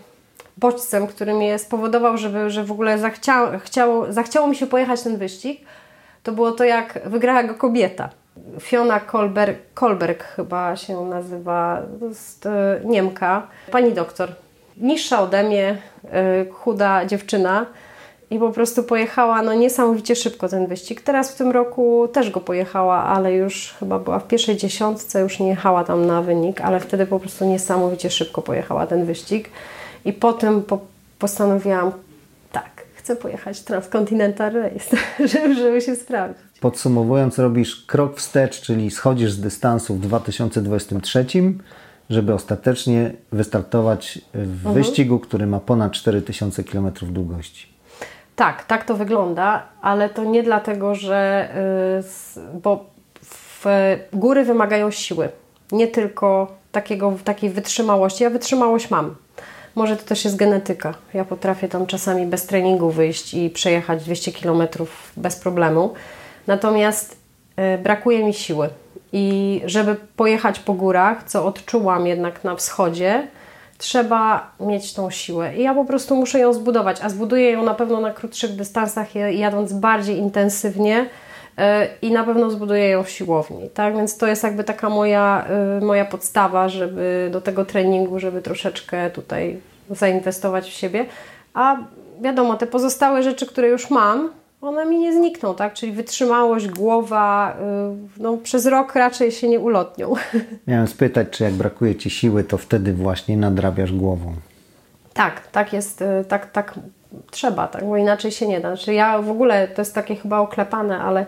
bodźcem, który mnie spowodował, żeby, że w ogóle zachciało, chciało, zachciało mi się pojechać ten wyścig, to było to, jak wygrała go kobieta. Fiona Kolberg, Kolberg chyba się nazywa, to jest e, Niemka, pani doktor. Niższa ode mnie, e, chuda dziewczyna i po prostu pojechała no niesamowicie szybko ten wyścig. Teraz w tym roku też go pojechała, ale już chyba była w pierwszej dziesiątce, już nie jechała tam na wynik, ale wtedy po prostu niesamowicie szybko pojechała ten wyścig. I potem po, postanowiłam, tak, chcę pojechać Transcontinental Race, żeby, żeby się sprawdzić. Podsumowując, robisz krok wstecz, czyli schodzisz z dystansu w 2023, żeby ostatecznie wystartować w mhm. wyścigu, który ma ponad 4000 km długości. Tak, tak to wygląda, ale to nie dlatego, że. y, Bo w góry wymagają siły, nie tylko takiego, takiej wytrzymałości. Ja wytrzymałość mam. Może to też jest genetyka. Ja potrafię tam czasami bez treningu wyjść i przejechać 200 km bez problemu. Natomiast y, brakuje mi siły. I żeby pojechać po górach, co odczułam jednak na wschodzie, trzeba mieć tą siłę. I ja po prostu muszę ją zbudować, a zbuduję ją na pewno na krótszych dystansach, jadąc bardziej intensywnie y, i na pewno zbuduję ją w siłowni. Tak? Więc to jest jakby taka moja, y, moja podstawa, żeby do tego treningu, żeby troszeczkę tutaj zainwestować w siebie. A wiadomo, te pozostałe rzeczy, które już mam, one mi nie znikną, tak? Czyli wytrzymałość, głowa, y, no, przez rok raczej się nie ulotnią. Miałem spytać, czy jak brakuje Ci siły, to wtedy właśnie nadrabiasz głową. Tak, tak jest, y, tak, tak trzeba, tak, bo inaczej się nie da. Znaczy ja w ogóle, to jest takie chyba oklepane, ale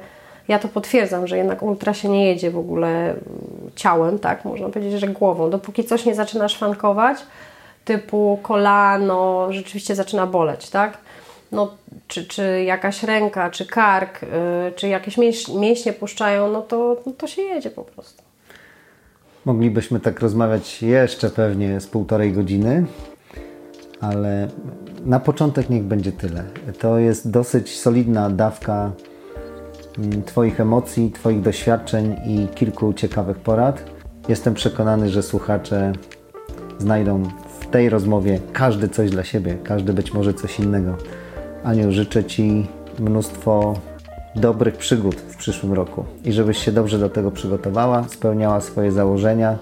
ja to potwierdzam, że jednak ultra się nie jedzie w ogóle y, ciałem, tak, można powiedzieć, że głową. Dopóki coś nie zaczyna szwankować, typu kolano, rzeczywiście zaczyna boleć, tak, no, czy, czy jakaś ręka, czy kark, y, czy jakieś mięś, mięśnie puszczają, no to, no to się jedzie po prostu. Moglibyśmy tak rozmawiać jeszcze pewnie z półtorej godziny, ale na początek niech będzie tyle. To jest dosyć solidna dawka mm, Twoich emocji, Twoich doświadczeń i kilku ciekawych porad. Jestem przekonany, że słuchacze znajdą w tej rozmowie każdy coś dla siebie, każdy być może coś innego. Aniu, życzę Ci mnóstwo dobrych przygód w przyszłym roku i żebyś się dobrze do tego przygotowała, spełniała swoje założenia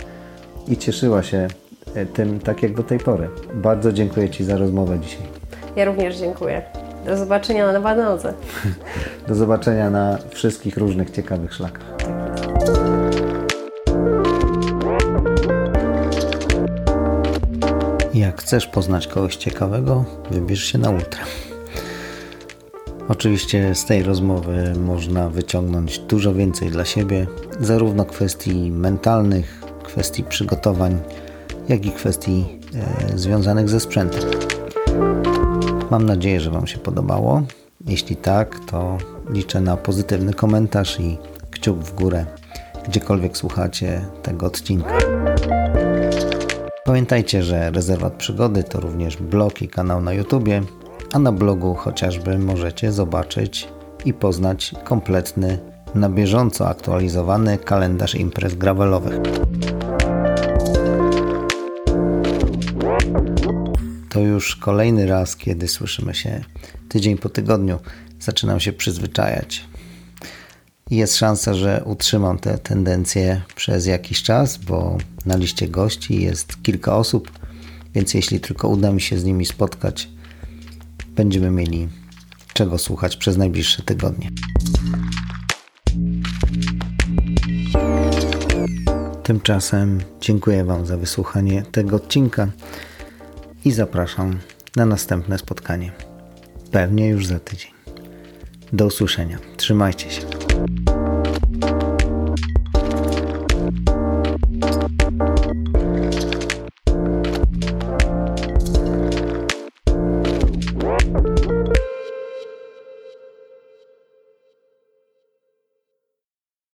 i cieszyła się e, tym tak jak do tej pory. Bardzo dziękuję Ci za rozmowę dzisiaj. Ja również dziękuję. Do zobaczenia na Banodze. Do zobaczenia na wszystkich różnych ciekawych szlakach. Jak chcesz poznać kogoś ciekawego, wybierz się na ultra. Oczywiście z tej rozmowy można wyciągnąć dużo więcej dla siebie, zarówno kwestii mentalnych, kwestii przygotowań, jak i kwestii e, związanych ze sprzętem. Mam nadzieję, że Wam się podobało. Jeśli tak, to liczę na pozytywny komentarz i kciuk w górę, gdziekolwiek słuchacie tego odcinka. Pamiętajcie, że Rezerwat Przygody to również blog i kanał na YouTubie, a na blogu chociażby możecie zobaczyć i poznać kompletny, na bieżąco aktualizowany kalendarz imprez gravelowych. To już kolejny raz, kiedy słyszymy się tydzień po tygodniu. Zaczynam się przyzwyczajać. Jest szansa, że utrzymam tę tendencję przez jakiś czas, bo na liście gości jest kilka osób, więc jeśli tylko uda mi się z nimi spotkać, będziemy mieli czego słuchać przez najbliższe tygodnie. Tymczasem dziękuję Wam za wysłuchanie tego odcinka i zapraszam na następne spotkanie. Pewnie już za tydzień. Do usłyszenia. Trzymajcie się.